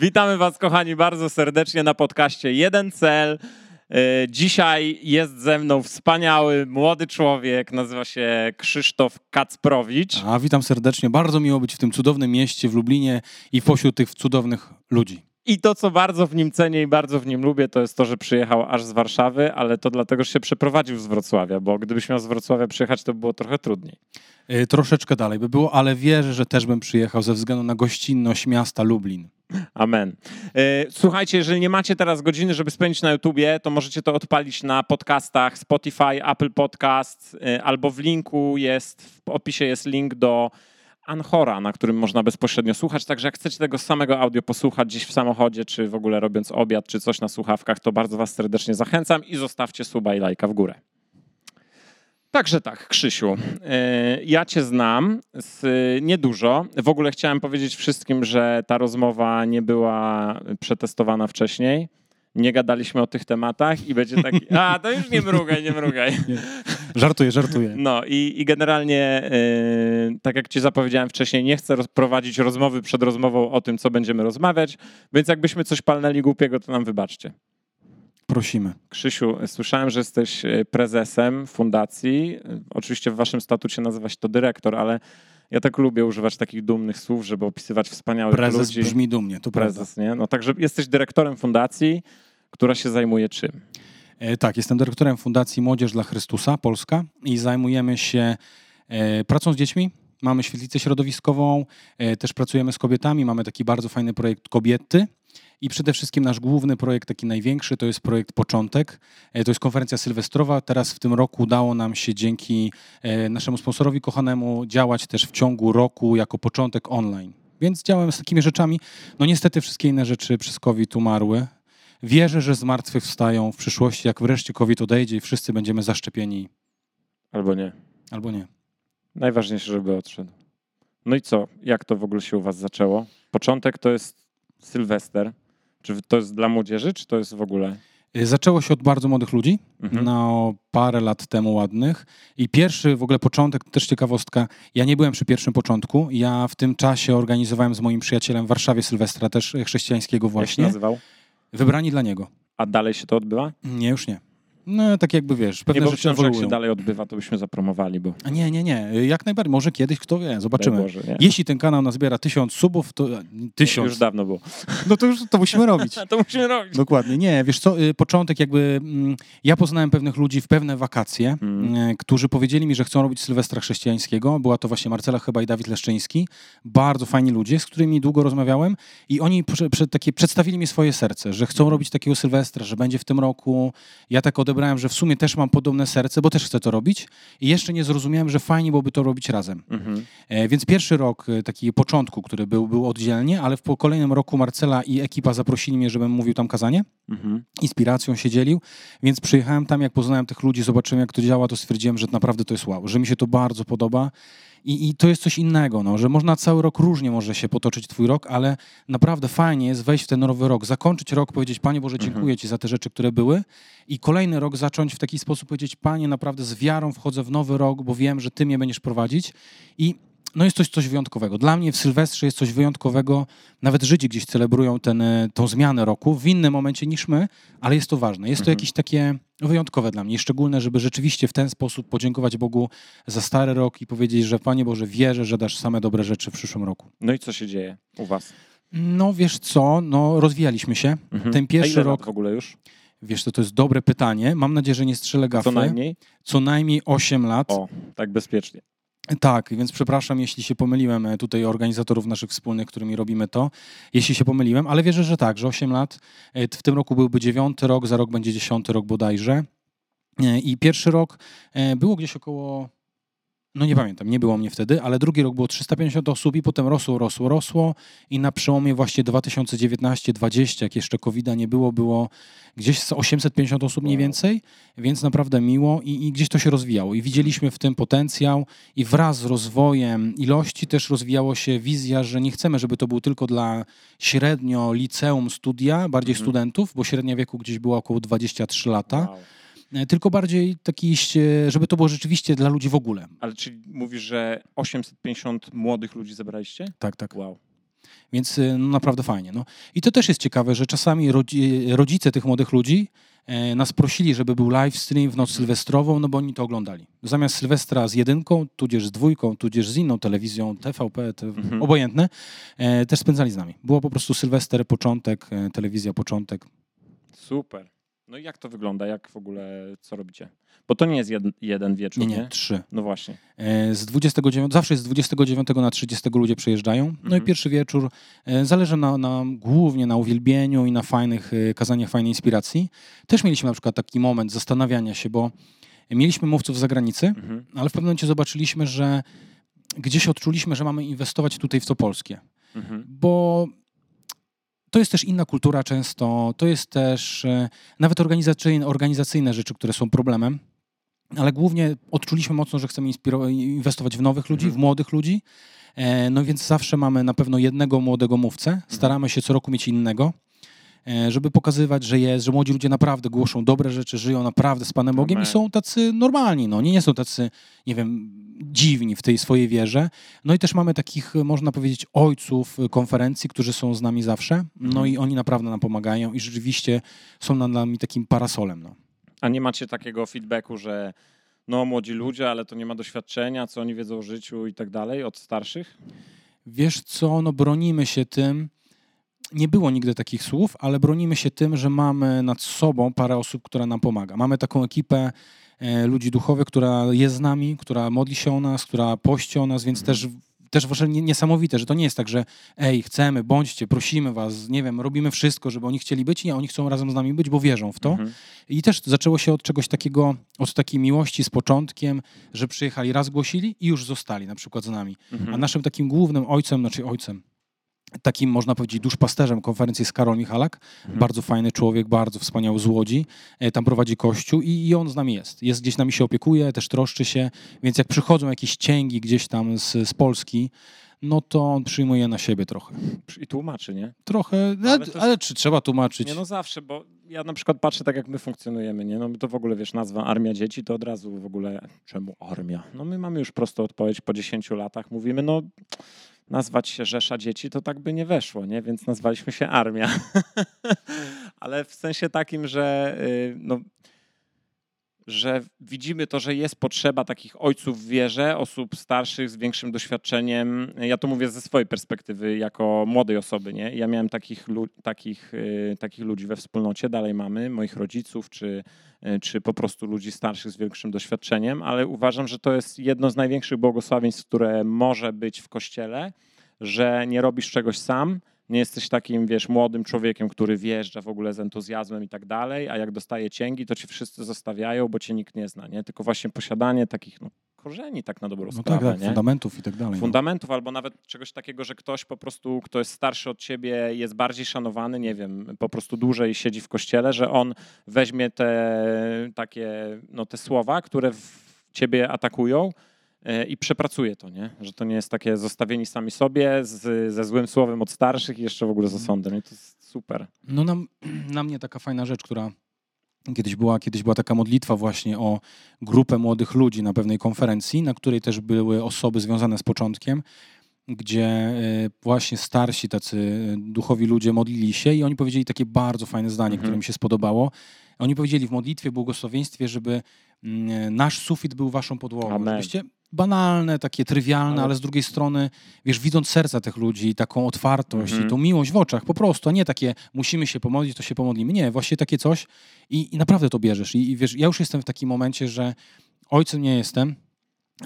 Witamy Was, kochani, bardzo serdecznie na podcaście Jeden Cel. E, Dzisiaj jest ze mną wspaniały młody człowiek, nazywa się Krzysztof Kacprowicz. A witam serdecznie. Bardzo miło być w tym cudownym mieście w Lublinie i pośród tych cudownych ludzi. I to, co bardzo w nim cenię i bardzo w nim lubię, to jest to, że przyjechał aż z Warszawy, ale to dlatego, że się przeprowadził z Wrocławia, bo gdybyś miał z Wrocławia przyjechać, to by było trochę trudniej. E, Troszeczkę dalej by było, ale wierzę, że też bym przyjechał ze względu na gościnność miasta Lublin. Amen. E, Słuchajcie, jeżeli nie macie teraz godziny, żeby spędzić na YouTubie, to możecie to odpalić na podcastach Spotify, Apple Podcast, e, albo w linku jest, w opisie jest link do Anchora, na którym można bezpośrednio słuchać. Także jak chcecie tego samego audio posłuchać gdzieś w samochodzie, czy w ogóle robiąc obiad, czy coś na słuchawkach, to bardzo was serdecznie zachęcam i zostawcie suba i lajka w górę. Także tak, Krzysiu, e, ja cię znam z niedużo. W ogóle chciałem powiedzieć wszystkim, że ta rozmowa nie była przetestowana wcześniej. Nie gadaliśmy o tych tematach i będzie taki, a to już nie mrugaj, nie mrugaj. Żartuję, żartuję. No i, i generalnie, e, tak jak ci zapowiedziałem wcześniej, nie chcę prowadzić rozmowy przed rozmową o tym, co będziemy rozmawiać, więc jakbyśmy coś palnęli głupiego, to nam wybaczcie. Prosimy. Krzysiu, słyszałem, że jesteś e, prezesem fundacji. E, Oczywiście w waszym statucie nazywa się to dyrektor, ale ja tak lubię używać takich dumnych słów, żeby opisywać wspaniałych Prezes ludzi. brzmi dumnie, to prawda. Prezes, nie? No także jesteś dyrektorem fundacji, która się zajmuje czym? E, Tak, jestem dyrektorem Fundacji Młodzież dla Chrystusa Polska i zajmujemy się e, pracą z dziećmi. Mamy świetlicę środowiskową, e, też pracujemy z kobietami. Mamy taki bardzo fajny projekt Kobiety. I przede wszystkim nasz główny projekt, taki największy, to jest projekt Początek. To jest konferencja sylwestrowa. Teraz w tym roku udało nam się dzięki naszemu sponsorowi kochanemu działać też w ciągu roku jako początek online. Więc działamy z takimi rzeczami. No niestety wszystkie inne rzeczy przez COVID umarły. Wierzę, że zmartwychwstają w przyszłości, jak wreszcie COVID odejdzie i wszyscy będziemy zaszczepieni. Albo nie? Albo nie. Najważniejsze, żeby odszedł. No i co? Jak to w ogóle się u was zaczęło? Początek to jest Sylwester. Czy to jest dla młodzieży, czy to jest w ogóle... Y, Zaczęło się od bardzo młodych ludzi, Mhm. no parę lat temu ładnych. I pierwszy w ogóle początek, też ciekawostka, ja nie byłem przy pierwszym początku. Ja w tym czasie organizowałem z moim przyjacielem w Warszawie Sylwestra, też e, chrześcijańskiego Jak się właśnie. nazywał? Wybrani dla niego. A dalej się to odbywa? Nie, już nie. No tak jakby wiesz, Nie, pewne bo rzeczy że jak się dalej odbywa, to byśmy zapromowali, bo Nie, nie, nie. Jak najbardziej. Może kiedyś, kto wie, zobaczymy. Boże, nie? Jeśli ten kanał nazbiera tysiąc subów, to tysiąc. Już dawno było. No to już to musimy robić. to musimy robić. Dokładnie. Nie, wiesz co, y, początek jakby, mm, ja poznałem pewnych ludzi w pewne wakacje, Mm. y, którzy powiedzieli mi, że chcą robić Sylwestra Chrześcijańskiego. Była to właśnie Marcela chyba i Dawid Leszczyński. Bardzo fajni ludzie, z którymi długo rozmawiałem i oni prze, prze, takie, przedstawili mi swoje serce, że chcą robić takiego Sylwestra, że będzie w tym roku. Ja tak odebrałem, że w sumie też mam podobne serce, bo też chcę to robić i jeszcze nie zrozumiałem, że fajnie byłoby to robić razem. Mhm. E, Więc pierwszy rok, e, taki początku, który był, był oddzielnie, ale w po kolejnym roku Marcela i ekipa zaprosili mnie, żebym mówił tam kazanie Mhm. inspiracją się dzielił, więc przyjechałem tam, jak poznałem tych ludzi, zobaczyłem jak to działa, to stwierdziłem, że naprawdę to jest wow, że mi się to bardzo podoba i, i to jest coś innego, no, że można cały rok różnie może się potoczyć twój rok, ale naprawdę fajnie jest wejść w ten nowy rok, zakończyć rok, powiedzieć Panie Boże, dziękuję Ci za te rzeczy, które były i kolejny rok zacząć w taki sposób powiedzieć Panie, naprawdę z wiarą wchodzę w nowy rok, bo wiem, że Ty mnie będziesz prowadzić. I no jest coś, coś wyjątkowego. Dla mnie w Sylwestrze jest coś wyjątkowego. Nawet Żydzi gdzieś celebrują ten, e, tą zmianę roku w innym momencie niż my, ale jest to ważne. Jest to Mhm. jakieś takie wyjątkowe dla mnie szczególne, żeby rzeczywiście w ten sposób podziękować Bogu za stary rok i powiedzieć, że Panie Boże, wierzę, że dasz same dobre rzeczy w przyszłym roku. No i co się dzieje u was? No wiesz co, no rozwijaliśmy się. Mhm. Ten A pierwszy ile rok, w ogóle już? wiesz to, to jest dobre pytanie. Mam nadzieję, że nie strzelę gafy. Co najmniej? Co najmniej 8 lat. O, tak bezpiecznie. Tak, więc przepraszam, jeśli się pomyliłem e, tutaj organizatorów naszych wspólnych, którymi robimy to, jeśli się pomyliłem, ale wierzę, że tak, że 8 lat, e, w tym roku byłby dziewiąty rok, za rok będzie dziesiąty rok bodajże. E, I pierwszy rok było gdzieś około, no nie pamiętam, nie było mnie wtedy, ale drugi rok było 350 osób i potem rosło, rosło, rosło i na przełomie właśnie 2019-2020, jak jeszcze covid nie było, było gdzieś z 850 osób mniej więcej, więc naprawdę miło i, i gdzieś to się rozwijało i widzieliśmy w tym potencjał i wraz z rozwojem ilości też rozwijało się wizja, że nie chcemy, żeby to był tylko dla średnio liceum studia, bardziej Mhm. studentów, bo średnia wieku gdzieś była około 23 lata, Wow. E, tylko bardziej taki, e, żeby to było rzeczywiście dla ludzi w ogóle. Ale czyli mówisz, że 850 młodych ludzi zebraliście? Tak, tak. Wow. Więc y, no, naprawdę fajnie. No. I to też jest ciekawe, że czasami rodzi, rodzice tych młodych ludzi e, nas prosili, żeby był live stream w noc sylwestrową, no bo oni to oglądali. Zamiast Sylwestra z jedynką, tudzież z dwójką, tudzież z inną telewizją, TVP, te, Mhm. obojętne, e, też spędzali z nami. Było po prostu Sylwester, początek, e, telewizja, początek. Super. No i jak to wygląda? Jak w ogóle, co robicie? Bo to nie jest jed, jeden wieczór, Nie, nie, nie, trzy. No właśnie. E, Z 29, zawsze z 29 na 30 ludzie przyjeżdżają. No Mhm. i pierwszy wieczór e, zależy na, na, głównie na uwielbieniu i na fajnych e, kazaniach, fajnej inspiracji. Też mieliśmy na przykład taki moment zastanawiania się, bo mieliśmy mówców z zagranicy, Mhm. ale w pewnym momencie zobaczyliśmy, że gdzieś odczuliśmy, że mamy inwestować tutaj w to polskie. Mhm. Bo to jest też inna kultura często, to jest też e, nawet organizacyjne, organizacyjne rzeczy, które są problemem, ale głównie odczuliśmy mocno, że chcemy inwestować w nowych ludzi, Mhm. w młodych ludzi, e, no więc zawsze mamy na pewno jednego młodego mówcę, staramy się co roku mieć innego, e, żeby pokazywać, że jest, że młodzi ludzie naprawdę głoszą dobre rzeczy, żyją naprawdę z Panem Bogiem Amen. i są tacy normalni, no nie, nie są tacy, nie wiem, dziwni w tej swojej wierze. No i też mamy takich, można powiedzieć, ojców konferencji, którzy są z nami zawsze, no Mhm. i oni naprawdę nam pomagają i rzeczywiście są nad nami takim parasolem, no. A nie macie takiego feedbacku, że no młodzi ludzie, ale to nie ma doświadczenia, co oni wiedzą o życiu i tak dalej od starszych? Wiesz co, no bronimy się tym, nie było nigdy takich słów, ale bronimy się tym, że mamy nad sobą parę osób, która nam pomaga. Mamy taką ekipę ludzi duchowych, która jest z nami, która modli się o nas, która pości o nas, więc też też właśnie nie- niesamowite, że to nie jest tak, że ej, chcemy, bądźcie, prosimy was, nie wiem, robimy wszystko, żeby oni chcieli być. Nie, oni chcą razem z nami być, bo wierzą w to. Mhm. I też zaczęło się od czegoś takiego, od takiej miłości z początkiem, że przyjechali, raz głosili i już zostali na przykład z nami. Mhm. A naszym takim głównym ojcem, znaczy ojcem, takim można powiedzieć duszpasterzem konferencji jest Karol Michalak. Mhm. Bardzo fajny człowiek, bardzo wspaniały z Łodzi. E, Tam prowadzi kościół i, i on z nami jest. Jest gdzieś nami się opiekuje, też troszczy się, więc jak przychodzą jakieś cięgi gdzieś tam z, z Polski, no to on przyjmuje na siebie trochę. I tłumaczy, nie? Trochę, No, ale ale, to ale czy trzeba tłumaczyć? Nie no zawsze, bo ja na przykład patrzę tak, jak my funkcjonujemy, nie? No to w ogóle, wiesz, nazwa Armia Dzieci, to od razu w ogóle, czemu armia? No my mamy już prostą odpowiedź po 10 latach, mówimy, no nazwać się Rzesza Dzieci, to tak by nie weszło, nie? Więc nazwaliśmy się Armia. Ale w sensie takim, że y, no, że widzimy to, że jest potrzeba takich ojców w wierze, osób starszych z większym doświadczeniem. Ja to mówię ze swojej perspektywy, jako młodej osoby. Nie? Ja miałem takich, takich, y, takich ludzi we wspólnocie, dalej mamy, moich rodziców, czy, y, czy po prostu ludzi starszych z większym doświadczeniem, ale uważam, że to jest jedno z największych błogosławieństw, które może być w kościele, że nie robisz czegoś sam, nie jesteś takim, wiesz, młodym człowiekiem, który wjeżdża w ogóle z entuzjazmem i tak dalej, a jak dostaje cięgi, to cię wszyscy zostawiają, bo cię nikt nie zna, nie? Tylko właśnie posiadanie takich, no, korzeni tak na dobrą no tak, sprawę, tak, nie? fundamentów i tak dalej. no. fundamentów, albo nawet czegoś takiego, że ktoś po prostu, kto jest starszy od ciebie, jest bardziej szanowany, nie wiem, po prostu dłużej siedzi w kościele, że on weźmie te takie, no te słowa, które w ciebie atakują i przepracuje to, nie? Że to nie jest takie zostawieni sami sobie z, ze złym słowem od starszych i jeszcze w ogóle z osądem. I to jest super. No na, na mnie taka fajna rzecz, która kiedyś była, kiedyś była taka modlitwa właśnie o grupę młodych ludzi na pewnej konferencji, na której też były osoby związane z początkiem, gdzie e, właśnie starsi tacy e, duchowi ludzie modlili się i oni powiedzieli takie bardzo fajne zdanie, Mhm. które mi się spodobało. Oni powiedzieli w modlitwie, błogosławieństwie, żeby mm, nasz sufit był waszą podłogą. Amen. Żebyście banalne, takie trywialne, Ale- ale z drugiej strony, wiesz, widząc serca tych ludzi, taką otwartość Mhm. i tą miłość w oczach, po prostu, a nie takie musimy się pomodlić, to się pomodlimy. Nie, właśnie takie coś i, i naprawdę to bierzesz. I, I wiesz, ja już jestem w takim momencie, że ojcem nie jestem,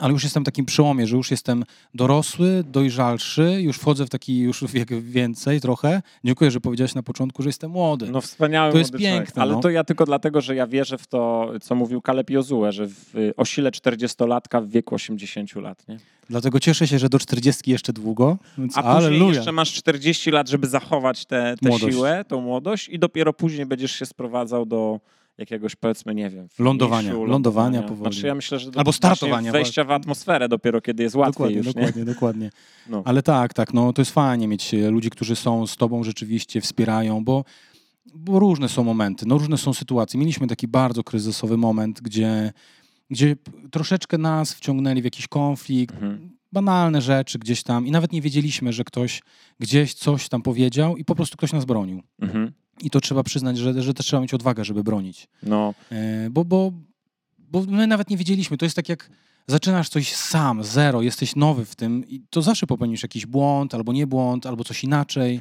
ale już jestem w takim przełomie, że już jestem dorosły, dojrzalszy, już wchodzę w taki już wiek więcej trochę. Dziękuję, że powiedziałeś na początku, że jestem młody. No wspaniały To jest młody człowiek. piękne, Ale no. to ja tylko dlatego, że ja wierzę w to, co mówił Kaleb Jozue, że w y, o sile 40-latka w wieku 80 lat, nie? Dlatego cieszę się, że do 40 jeszcze długo, więc A później aleluja. jeszcze masz 40 lat, żeby zachować tę siłę, tą młodość i dopiero później będziesz się sprowadzał do jakiegoś, powiedzmy, nie wiem... Lądowania, finiszu, lądowania powoli. Znaczy ja myślę, że do, Albo startowania, wejścia w atmosferę dopiero, kiedy jest łatwiej Dokładnie, już, dokładnie, dokładnie. nie? No. Ale tak, tak, no to jest fajnie mieć e, ludzi, którzy są z tobą rzeczywiście, wspierają, bo, bo różne są momenty, no różne są sytuacje. Mieliśmy taki bardzo kryzysowy moment, gdzie, gdzie troszeczkę nas wciągnęli w jakiś konflikt. Mhm. banalne rzeczy gdzieś tam i nawet nie wiedzieliśmy, że ktoś gdzieś coś tam powiedział i po prostu ktoś nas bronił. Mhm. I to trzeba przyznać, że, że też trzeba mieć odwagę, żeby bronić. No, E, Bo, bo, bo my nawet nie wiedzieliśmy. To jest tak jak zaczynasz coś sam, zero, jesteś nowy w tym i to zawsze popełnisz jakiś błąd, albo nie błąd, albo coś inaczej.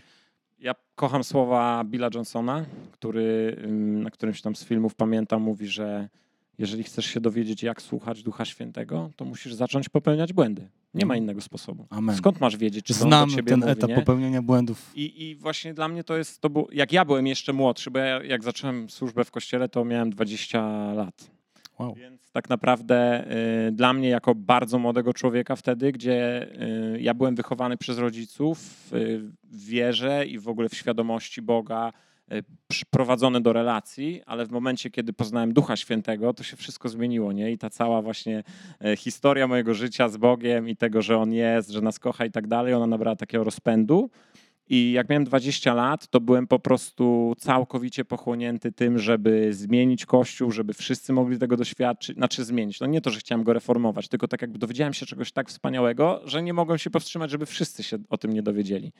Ja kocham słowa Billa Johnsona, który ym, na którymś tam z filmów pamiętam, mówi, że jeżeli chcesz się dowiedzieć, jak słuchać Ducha Świętego, to musisz zacząć popełniać błędy. Nie ma innego sposobu. Amen. Skąd masz wiedzieć, czy Znam do ciebie ten mówi, etap nie? popełniania błędów. I, I właśnie dla mnie to jest, to było, jak ja byłem jeszcze młodszy, bo ja, jak zacząłem służbę w kościele, to miałem 20 lat. Wow. Więc tak naprawdę y, dla mnie, jako bardzo młodego człowieka wtedy, gdzie y, ja byłem wychowany przez rodziców y, w wierze i w ogóle w świadomości Boga, y, prowadzony do relacji, ale w momencie, kiedy poznałem Ducha Świętego, to się wszystko zmieniło, nie? I ta cała właśnie y, historia mojego życia z Bogiem i tego, że On jest, że nas kocha i tak dalej, ona nabrała takiego rozpędu. I jak miałem 20 lat, to byłem po prostu całkowicie pochłonięty tym, żeby zmienić Kościół, żeby wszyscy mogli tego doświadczyć, znaczy zmienić. No nie to, że chciałem go reformować, tylko tak jakby dowiedziałem się czegoś tak wspaniałego, że nie mogłem się powstrzymać, żeby wszyscy się o tym nie dowiedzieli.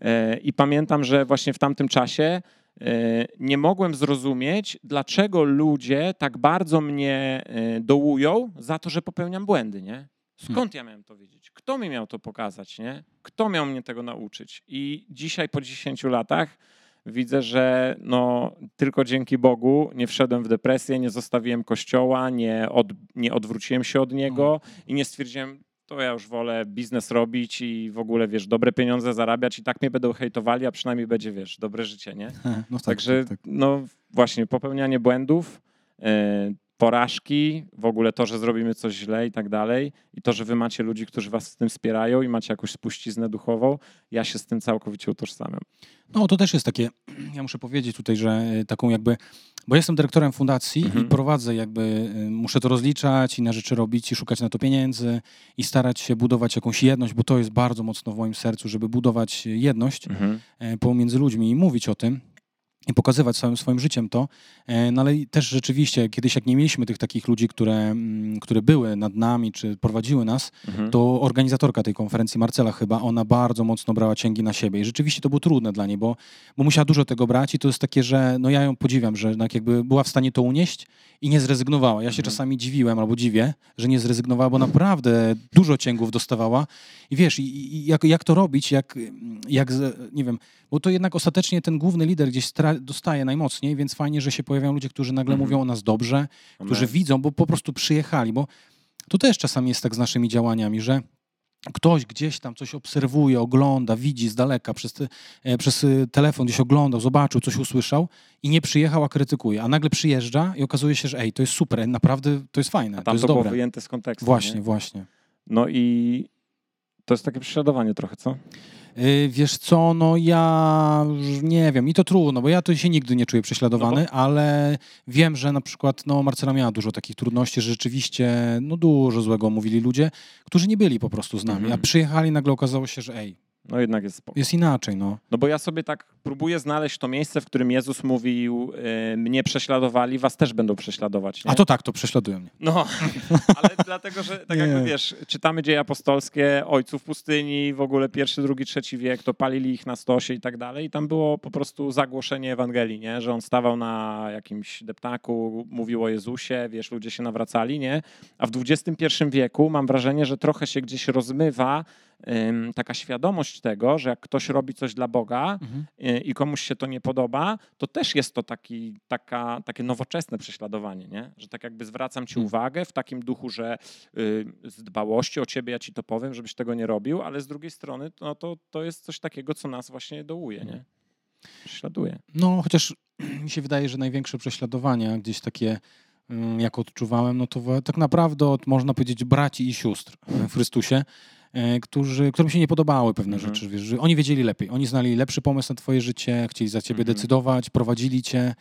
E, I pamiętam, że właśnie w tamtym czasie e, nie mogłem zrozumieć, dlaczego ludzie tak bardzo mnie e, dołują za to, że popełniam błędy, nie? Skąd ja miałem to wiedzieć? Kto mi miał to pokazać, nie? Kto miał mnie tego nauczyć? I dzisiaj po 10 latach widzę, że no, tylko dzięki Bogu nie wszedłem w depresję, nie zostawiłem kościoła, nie, od, nie odwróciłem się od niego i nie stwierdziłem, to ja już wolę biznes robić i w ogóle, wiesz, dobre pieniądze zarabiać i tak mnie będą hejtowali, a przynajmniej będzie, wiesz, dobre życie, nie? No tak, Także, tak, tak. no właśnie, popełnianie błędów, e, porażki, w ogóle to, że zrobimy coś źle i tak dalej i to, że wy macie ludzi, którzy was w tym wspierają i macie jakąś spuściznę duchową, ja się z tym całkowicie utożsamiam. No to też jest takie, ja muszę powiedzieć tutaj, że y, taką jakby, bo jestem dyrektorem fundacji Mhm. i prowadzę jakby, y, muszę to rozliczać i na rzeczy robić i szukać na to pieniędzy i starać się budować jakąś jedność, bo to jest bardzo mocno w moim sercu, żeby budować jedność e, pomiędzy ludźmi i mówić o tym i pokazywać całym swoim życiem to. E, No ale też rzeczywiście, kiedyś jak nie mieliśmy tych takich ludzi, które, mm, które były nad nami, czy prowadziły nas, Mhm. to organizatorka tej konferencji, Marcela chyba, ona bardzo mocno brała cięgi na siebie i rzeczywiście to było trudne dla niej, bo, bo musiała dużo tego brać i to jest takie, że no ja ją podziwiam, że tak jakby była w stanie to unieść i nie zrezygnowała. Ja się Mhm. czasami dziwiłem albo dziwię, że nie zrezygnowała, bo naprawdę dużo cięgów dostawała i wiesz, i, i jak, jak to robić, jak, jak, nie wiem, bo to jednak ostatecznie ten główny lider gdzieś dostaje najmocniej, więc fajnie, że się pojawiają ludzie, którzy nagle Mhm. mówią o nas dobrze, którzy Amen. widzą, bo po prostu przyjechali, bo to też czasami jest tak z naszymi działaniami, że ktoś gdzieś tam coś obserwuje, ogląda, widzi z daleka, przez, te, e, przez e, telefon gdzieś oglądał, zobaczył, coś usłyszał i nie przyjechał, a krytykuje, a nagle przyjeżdża i okazuje się, że ej, to jest super, naprawdę to jest fajne, A to tam jest to było dobre. wyjęte z kontekstu. Właśnie, Nie? właśnie. No i to jest takie prześladowanie trochę, co? Y, Wiesz co, no ja nie wiem, i to trudno, bo ja to się nigdy nie czuję prześladowany, No ale wiem, że na przykład no, Marcela miała dużo takich trudności, że rzeczywiście no, dużo złego mówili ludzie, którzy nie byli po prostu z nami, Mhm. a przyjechali, nagle okazało się, że ej, No jednak jest spoko. jest inaczej, no. No bo ja sobie tak próbuję znaleźć to miejsce, w którym Jezus mówił, y, mnie prześladowali, was też będą prześladować. Nie? A to tak, to prześladują mnie. No, ale dlatego, że tak Nie. jakby wiesz, czytamy dzieje apostolskie, ojców pustyni, w ogóle pierwszy, drugi, trzeci wiek, to palili ich na stosie i tak dalej. I tam było po prostu zagłoszenie Ewangelii, nie? Że on stawał na jakimś deptaku, mówił o Jezusie, wiesz, ludzie się nawracali, nie? A w XXI wieku mam wrażenie, że trochę się gdzieś rozmywa taka świadomość tego, że jak ktoś robi coś dla Boga, Mhm. y, i komuś się to nie podoba, to też jest to taki, taka, takie nowoczesne prześladowanie, nie? że tak jakby zwracam ci Hmm. uwagę w takim duchu, że y, z dbałości o ciebie ja ci to powiem, żebyś tego nie robił, ale z drugiej strony no to, to jest coś takiego, co nas właśnie dołuje, nie? Prześladuje. No, chociaż mi się wydaje, że największe prześladowania, gdzieś takie, jak odczuwałem, no to tak naprawdę od, można powiedzieć, braci i sióstr w Chrystusie, którzy, którym się nie podobały pewne Mhm. rzeczy. Wiesz, że oni wiedzieli lepiej. Oni znali lepszy pomysł na twoje życie, chcieli za ciebie Mhm. decydować, prowadzili cię.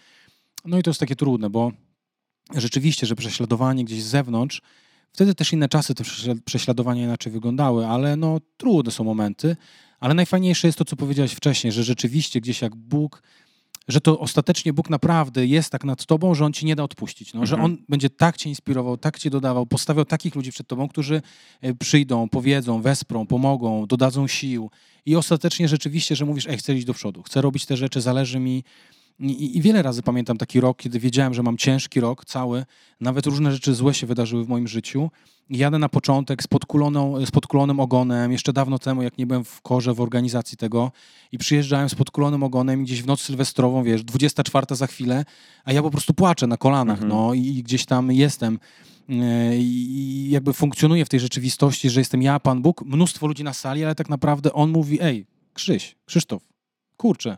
No i to jest takie trudne, bo rzeczywiście, że prześladowanie gdzieś z zewnątrz, wtedy też inne czasy te prześla- prześladowania inaczej wyglądały, ale no trudne są momenty. Ale najfajniejsze jest to, co powiedziałeś wcześniej, że rzeczywiście gdzieś jak Bóg że to ostatecznie Bóg naprawdę jest tak nad tobą, że On ci nie da odpuścić. No, Że Mhm. On będzie tak cię inspirował, tak cię dodawał, postawiał takich ludzi przed tobą, którzy e, przyjdą, powiedzą, wesprą, pomogą, dodadzą sił. I ostatecznie rzeczywiście, że mówisz, ej, chcę iść do przodu, chcę robić te rzeczy, zależy mi. I, i- wiele razy pamiętam taki rok, kiedy wiedziałem, że mam ciężki rok cały, nawet różne rzeczy złe się wydarzyły w moim życiu. I Jadę na początek z, podkuloną, z podkulonym ogonem, jeszcze dawno temu, jak nie byłem w korze w organizacji tego, i przyjeżdżałem z podkulonym ogonem gdzieś w noc sylwestrową, wiesz, 24 za chwilę, a ja po prostu płaczę na kolanach, Mhm. no i, i gdzieś tam jestem. e, I jakby funkcjonuję w tej rzeczywistości, że jestem ja, Pan Bóg, mnóstwo ludzi na sali, ale tak naprawdę on mówi, ej, Krzyś, Krzysztof, kurczę,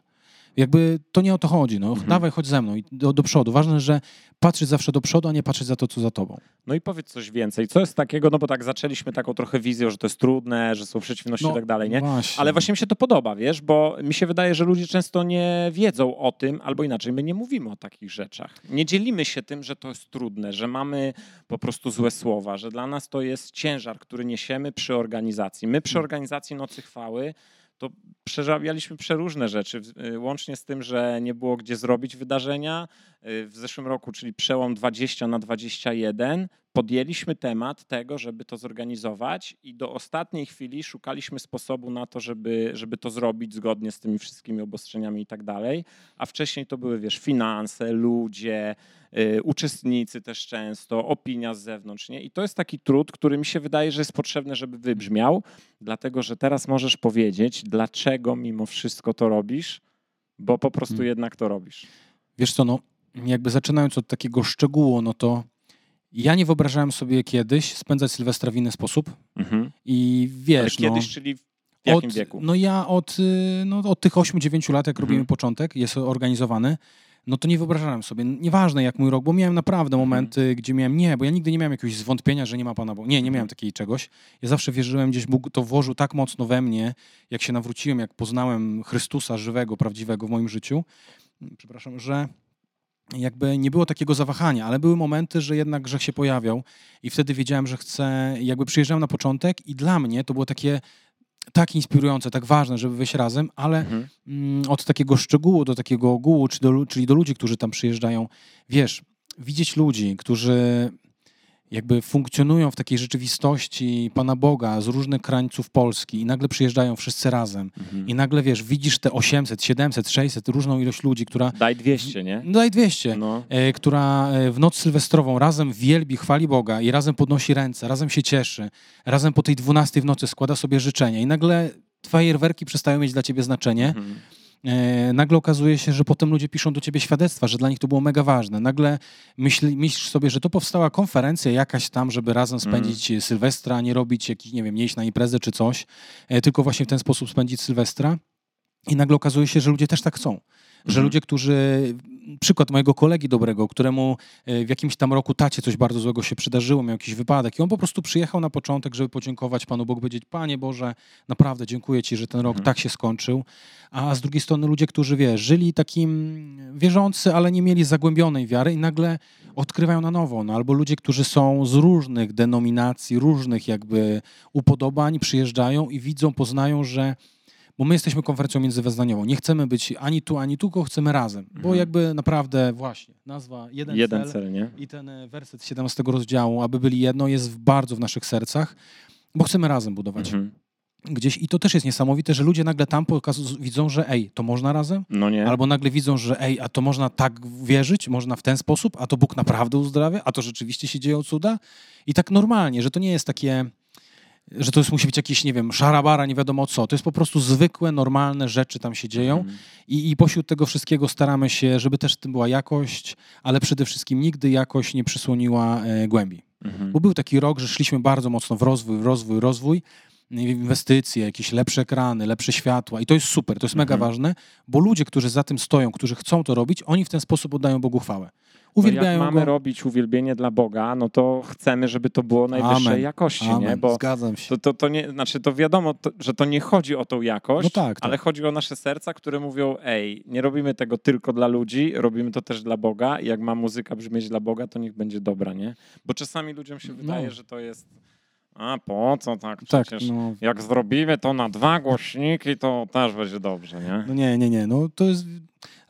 jakby to nie o to chodzi, no, Mhm. dawaj, chodź ze mną i do, do przodu. Ważne, że patrzeć zawsze do przodu, a nie patrzeć za to, co za tobą. No i powiedz coś więcej. Co jest takiego, no bo tak zaczęliśmy taką trochę wizją, że to jest trudne, że są przeciwności i tak dalej, nie? Właśnie. Ale właśnie mi się to podoba, wiesz, bo mi się wydaje, że ludzie często nie wiedzą o tym, albo inaczej, my nie mówimy o takich rzeczach. Nie dzielimy się tym, że to jest trudne, że mamy po prostu złe słowa, że dla nas to jest ciężar, który niesiemy przy organizacji. My przy organizacji Nocy Chwały to przerabialiśmy przeróżne rzeczy, y, łącznie z tym, że nie było gdzie zrobić wydarzenia. Y, W zeszłym roku, czyli przełom 20 na 21, podjęliśmy temat tego, żeby to zorganizować i do ostatniej chwili szukaliśmy sposobu na to, żeby, żeby to zrobić zgodnie z tymi wszystkimi obostrzeniami i tak dalej. A wcześniej to były, wiesz, finanse, ludzie, y, uczestnicy też często, opinia z zewnątrz, nie? I to jest taki trud, który mi się wydaje, że jest potrzebny, żeby wybrzmiał, dlatego, że teraz możesz powiedzieć, dlaczego mimo wszystko to robisz, bo po prostu Hmm. jednak to robisz. Wiesz co, no, jakby zaczynając od takiego szczegółu, no to ja nie wyobrażałem sobie kiedyś spędzać Sylwestra w inny sposób i Ale wiesz, kiedyś, no, czyli w jakim od, wieku? No ja od, y, no, od tych 8-9 lat, jak Mhm. robimy początek, jest organizowany, no to nie wyobrażałem sobie, nieważne jak mój rok, bo miałem naprawdę Mhm. momenty, gdzie miałem, nie, bo ja nigdy nie miałem jakiegoś zwątpienia, że nie ma Pana Boga. Nie, nie Mhm. miałem takiej czegoś. Ja zawsze wierzyłem, gdzieś Bóg to włożył tak mocno we mnie, jak się nawróciłem, jak poznałem Chrystusa żywego, prawdziwego w moim życiu, przepraszam, że jakby nie było takiego zawahania, ale były momenty, że jednak grzech się pojawiał i wtedy wiedziałem, że chcę, jakby przyjeżdżałem na początek i dla mnie to było takie tak inspirujące, tak ważne, żeby wyjść razem, ale Mhm. mm, od takiego szczegółu do takiego ogółu, czy do, czyli do ludzi, którzy tam przyjeżdżają, wiesz, widzieć ludzi, którzy jakby funkcjonują w takiej rzeczywistości Pana Boga z różnych krańców Polski i nagle przyjeżdżają wszyscy razem Mhm. i nagle, wiesz, widzisz te 800, 700, 600, różną ilość ludzi, która... Daj 200, nie? No daj 200 No. e, która e, w noc sylwestrową razem wielbi, chwali Boga i razem podnosi ręce, razem się cieszy, razem po tej 12 w nocy składa sobie życzenia i nagle fajerwerki przestają mieć dla ciebie znaczenie. Mhm. E, nagle okazuje się, że potem ludzie piszą do ciebie świadectwa, że dla nich to było mega ważne. Nagle myśl, myślisz sobie, że to powstała konferencja jakaś tam, żeby razem spędzić mm. Sylwestra, nie robić jakiś, nie wiem, nie iść na imprezę czy coś, e, tylko właśnie w ten sposób spędzić Sylwestra. I nagle okazuje się, że ludzie też tak chcą. Że Mhm. ludzie, którzy. Przykład mojego kolegi dobrego, któremu e, w jakimś tam roku tacie coś bardzo złego się przydarzyło, miał jakiś wypadek, i on po prostu przyjechał na początek, żeby podziękować Panu Bogu, powiedzieć: Panie Boże, naprawdę dziękuję Ci, że ten rok Mhm. tak się skończył. A z drugiej strony ludzie, którzy wiesz, żyli takim wierzący, ale nie mieli zagłębionej wiary, i nagle odkrywają na nowo. No, albo ludzie, którzy są z różnych denominacji, różnych jakby upodobań, przyjeżdżają i widzą, poznają, że bo my jesteśmy konferencją międzywyznaniową. Nie chcemy być ani tu, ani tu, tylko chcemy razem. Bo Mhm. jakby naprawdę właśnie nazwa jeden, Jeden cel, cel, nie? i ten e, werset 17 rozdziału, aby byli jedno, jest w- bardzo w naszych sercach, bo chcemy razem budować Mhm. gdzieś. I to też jest niesamowite, że ludzie nagle tam widzą, że ej, to można razem? No nie? Albo nagle widzą, że ej, a to można tak wierzyć, można w ten sposób, a to Bóg naprawdę uzdrawia, a to rzeczywiście się dzieją cuda. I tak normalnie, że to nie jest takie, że to jest, musi być jakieś, nie wiem, szarabara, nie wiadomo co. To jest po prostu zwykłe, normalne rzeczy tam się dzieją. Mhm. I, I pośród tego wszystkiego staramy się, żeby też w tym była jakość, ale przede wszystkim nigdy jakość nie przysłoniła e, głębi. Mhm. Bo był taki rok, że szliśmy bardzo mocno w rozwój, w rozwój, rozwój, inwestycje, jakieś lepsze ekrany, lepsze światła i to jest super, to jest mega Mhm. ważne, bo ludzie, którzy za tym stoją, którzy chcą to robić, oni w ten sposób oddają Bogu chwałę. No Uwielbiają jak mamy Go. robić uwielbienie dla Boga, no to chcemy, żeby to było najwyższej Amen. jakości, nie? Amen. Bo Zgadzam się. to, to, to nie, znaczy to wiadomo, to, że to nie chodzi o tą jakość, No tak, tak. ale chodzi o nasze serca, które mówią, ej, nie robimy tego tylko dla ludzi, robimy to też dla Boga i jak ma muzyka brzmieć dla Boga, to niech będzie dobra, nie? Bo czasami ludziom się wydaje, No. że to jest, a po co tak tak, no, Jak zrobimy to na dwa głośniki, to też będzie dobrze, nie? no nie, nie, nie, no to jest...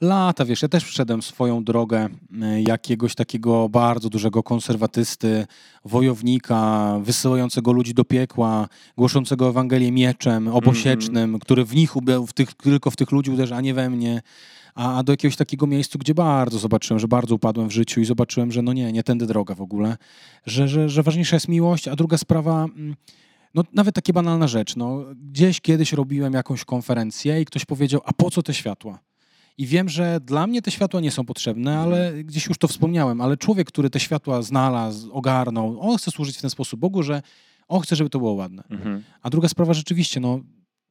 lata, wiesz, ja też przeszedłem swoją drogę y, jakiegoś takiego bardzo dużego konserwatysty, wojownika, wysyłającego ludzi do piekła, głoszącego Ewangelię mieczem, obosiecznym, mm -hmm. który w nich, w tych, tylko w tych ludzi uderza, a nie we mnie a, do jakiegoś takiego miejsca, gdzie bardzo zobaczyłem, że bardzo upadłem w życiu i zobaczyłem, że no nie, nie tędy droga w ogóle, że, że, że ważniejsza jest miłość, a druga sprawa, mm, no nawet taka banalna rzecz, no gdzieś kiedyś robiłem jakąś konferencję i ktoś powiedział, a po co te światła? I wiem, że dla mnie te światła nie są potrzebne, ale gdzieś już to wspomniałem, ale człowiek, który te światła znalazł, ogarnął, on chce służyć w ten sposób Bogu, że on chce, żeby to było ładne. Mhm. A druga sprawa rzeczywiście, no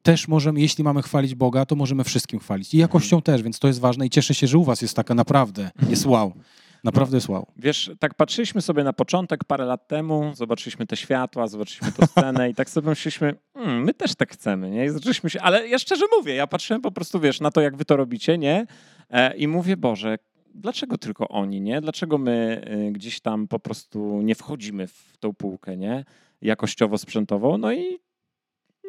też możemy, jeśli mamy chwalić Boga, to możemy wszystkim chwalić. I jakością mhm. też, więc to jest ważne i cieszę się, że u was jest taka naprawdę, jest wow. Naprawdę jest wow. Wiesz, tak patrzyliśmy sobie na początek parę lat temu, zobaczyliśmy te światła, zobaczyliśmy tę scenę i tak sobie myśleliśmy, hmm, my też tak chcemy, nie? I zaczęliśmy się, ale ja szczerze mówię, ja patrzyłem po prostu, wiesz, na to, jak wy to robicie, nie? E, I mówię, Boże, dlaczego tylko oni, nie? Dlaczego my y, gdzieś tam po prostu nie wchodzimy w tą półkę, nie? Jakościowo-sprzętową, no i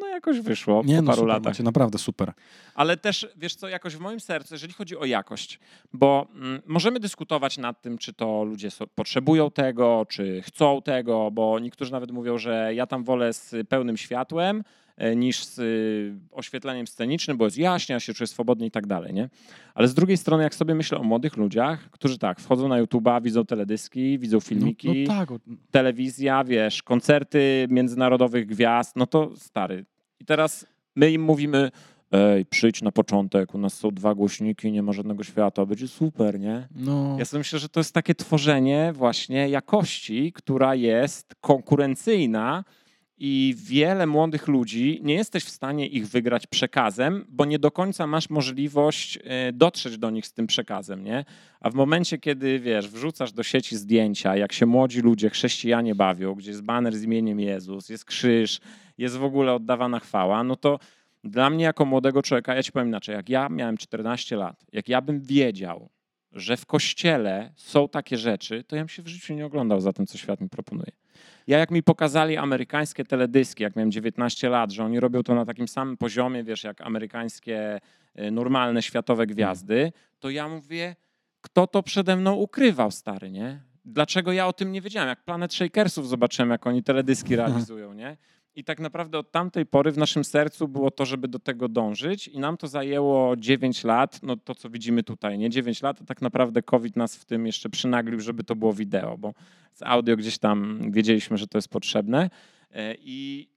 no jakoś wyszło nie, po no paru super, latach. Macie, naprawdę super. Ale też, wiesz co, jakoś w moim sercu, jeżeli chodzi o jakość, bo mm, możemy dyskutować nad tym, czy to ludzie so, potrzebują tego, czy chcą tego, bo niektórzy nawet mówią, że ja tam wolę z pełnym światłem, e, niż z y, oświetleniem scenicznym, bo jest jaśnie, ja się czuję swobodnie i tak dalej, nie? Ale z drugiej strony, jak sobie myślę o młodych ludziach, którzy tak, wchodzą na YouTube'a, widzą teledyski, widzą filmiki, no, no tak. telewizja, wiesz, koncerty międzynarodowych gwiazd, no to stary, i teraz my im mówimy, ej, przyjdź na początek, u nas są dwa głośniki, nie ma żadnego światła, będzie super, nie? No. Ja sobie myślę, że to jest takie tworzenie właśnie jakości, która jest konkurencyjna i wiele młodych ludzi nie jesteś w stanie ich wygrać przekazem, bo nie do końca masz możliwość e, dotrzeć do nich z tym przekazem, nie? A w momencie, kiedy wiesz, wrzucasz do sieci zdjęcia, jak się młodzi ludzie, chrześcijanie bawią, gdzie jest baner z imieniem Jezus, jest krzyż, jest w ogóle oddawana chwała, no to dla mnie jako młodego człowieka, ja ci powiem inaczej, jak ja miałem 14 lat, jak ja bym wiedział, że w kościele są takie rzeczy, to ja bym się w życiu nie oglądał za tym, co świat mi proponuje. Ja jak mi pokazali amerykańskie teledyski, jak miałem 19 lat, że oni robią to na takim samym poziomie, wiesz, jak amerykańskie y, normalne światowe gwiazdy, to ja mówię, kto to przede mną ukrywał, stary, nie? Dlaczego ja o tym nie wiedziałem? Jak Planet Shakersów zobaczyłem, jak oni teledyski realizują, nie? I tak naprawdę od tamtej pory w naszym sercu było to, żeby do tego dążyć i nam to zajęło 9 lat, no to co widzimy tutaj, nie? 9 lat, a tak naprawdę COVID nas w tym jeszcze przynaglił, żeby to było wideo, bo z audio gdzieś tam wiedzieliśmy, że to jest potrzebne. E, i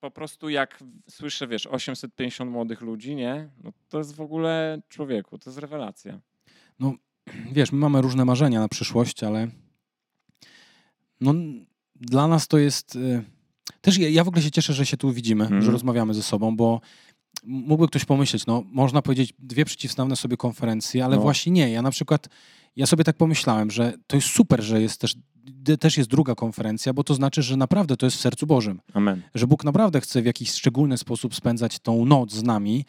po prostu jak słyszę, wiesz, 850 młodych ludzi, nie, no to jest w ogóle człowieku, to jest rewelacja. No wiesz, my mamy różne marzenia na przyszłość, ale no dla nas to jest y, też ja, ja w ogóle się cieszę, że się tu widzimy, mm. że mhm. rozmawiamy ze sobą, bo mógłby ktoś pomyśleć, no można powiedzieć dwie przeciwstawne sobie konferencje, ale no. właśnie nie. Ja na przykład, ja sobie tak pomyślałem, że to jest super, że jest też, też jest druga konferencja, bo to znaczy, że naprawdę to jest w sercu Bożym. Amen. Że Bóg naprawdę chce w jakiś szczególny sposób spędzać tą noc z nami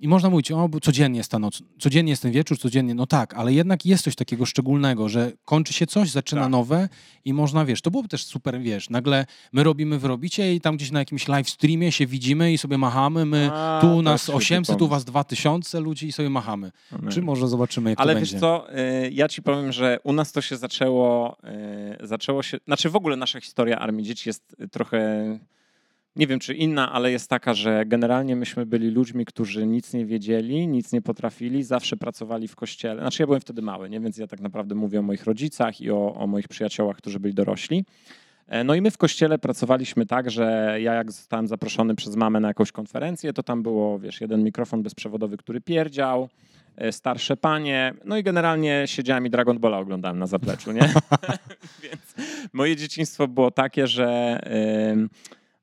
i można mówić, o, codziennie jest ta noc, codziennie jest ten wieczór, codziennie, no tak, ale jednak jest coś takiego szczególnego, że kończy się coś, zaczyna tak. nowe i można, wiesz, to byłoby też super, wiesz, nagle my robimy, wy robicie i tam gdzieś na jakimś live streamie się widzimy i sobie machamy, my A, tu nas 800, tu was 2000 ludzi i sobie machamy. Amen. Czy może zobaczymy, jak ale to będzie. Ale wiesz co, y, ja ci powiem, że u nas to się zaczęło, y, zaczęło się, znaczy w ogóle nasza historia Armii Dzieci jest trochę nie wiem czy inna, ale jest taka, że generalnie myśmy byli ludźmi, którzy nic nie wiedzieli, nic nie potrafili, zawsze pracowali w kościele. Znaczy ja byłem wtedy mały, nie? więc ja tak naprawdę mówię o moich rodzicach i o, o moich przyjaciołach, którzy byli dorośli. E, no i my w kościele pracowaliśmy tak, że ja jak zostałem zaproszony przez mamę na jakąś konferencję, to tam było, wiesz, jeden mikrofon bezprzewodowy, który pierdział, e, starsze panie, no i generalnie siedziałem i Dragon Balla oglądałem na zapleczu, nie? Więc moje dzieciństwo było takie, że... Yy,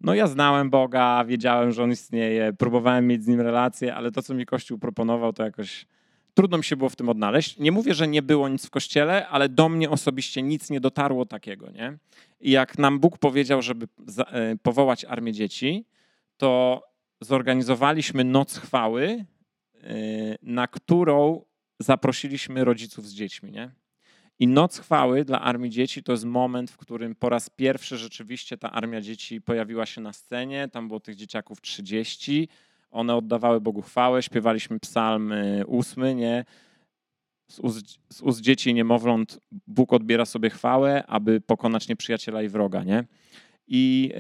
no ja znałem Boga, wiedziałem, że On istnieje, próbowałem mieć z Nim relacje, ale to, co mi Kościół proponował, to jakoś trudno mi się było w tym odnaleźć. Nie mówię, że nie było nic w Kościele, ale do mnie osobiście nic nie dotarło takiego, nie? I jak nam Bóg powiedział, żeby e, powołać Armię Dzieci, to zorganizowaliśmy Noc Chwały, e, na którą zaprosiliśmy rodziców z dziećmi, nie? I Noc Chwały dla Armii Dzieci to jest moment, w którym po raz pierwszy rzeczywiście ta Armia Dzieci pojawiła się na scenie. Tam było tych dzieciaków 30. one oddawały Bogu chwałę, śpiewaliśmy psalm ósmy, nie? Z ust, z ust dzieci i niemowląt Bóg odbiera sobie chwałę, aby pokonać nieprzyjaciela i wroga, nie? I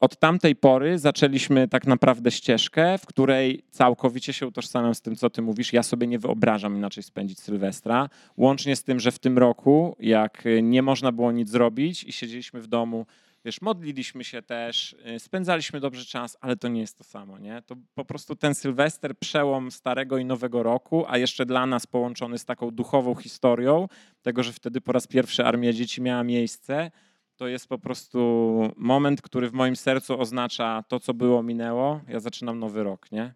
od tamtej pory zaczęliśmy tak naprawdę ścieżkę, w której całkowicie się utożsamiam z tym, co ty mówisz. Ja sobie nie wyobrażam inaczej spędzić Sylwestra. Łącznie z tym, że w tym roku, jak nie można było nic zrobić i siedzieliśmy w domu, wiesz, modliliśmy się też, y, spędzaliśmy dobrze czas, ale to nie jest to samo, nie? To po prostu ten Sylwester, przełom starego i nowego roku, a jeszcze dla nas połączony z taką duchową historią, tego, że wtedy po raz pierwszy Armia Dzieci miała miejsce, to jest po prostu moment, który w moim sercu oznacza to, co było, minęło. Ja zaczynam nowy rok, nie?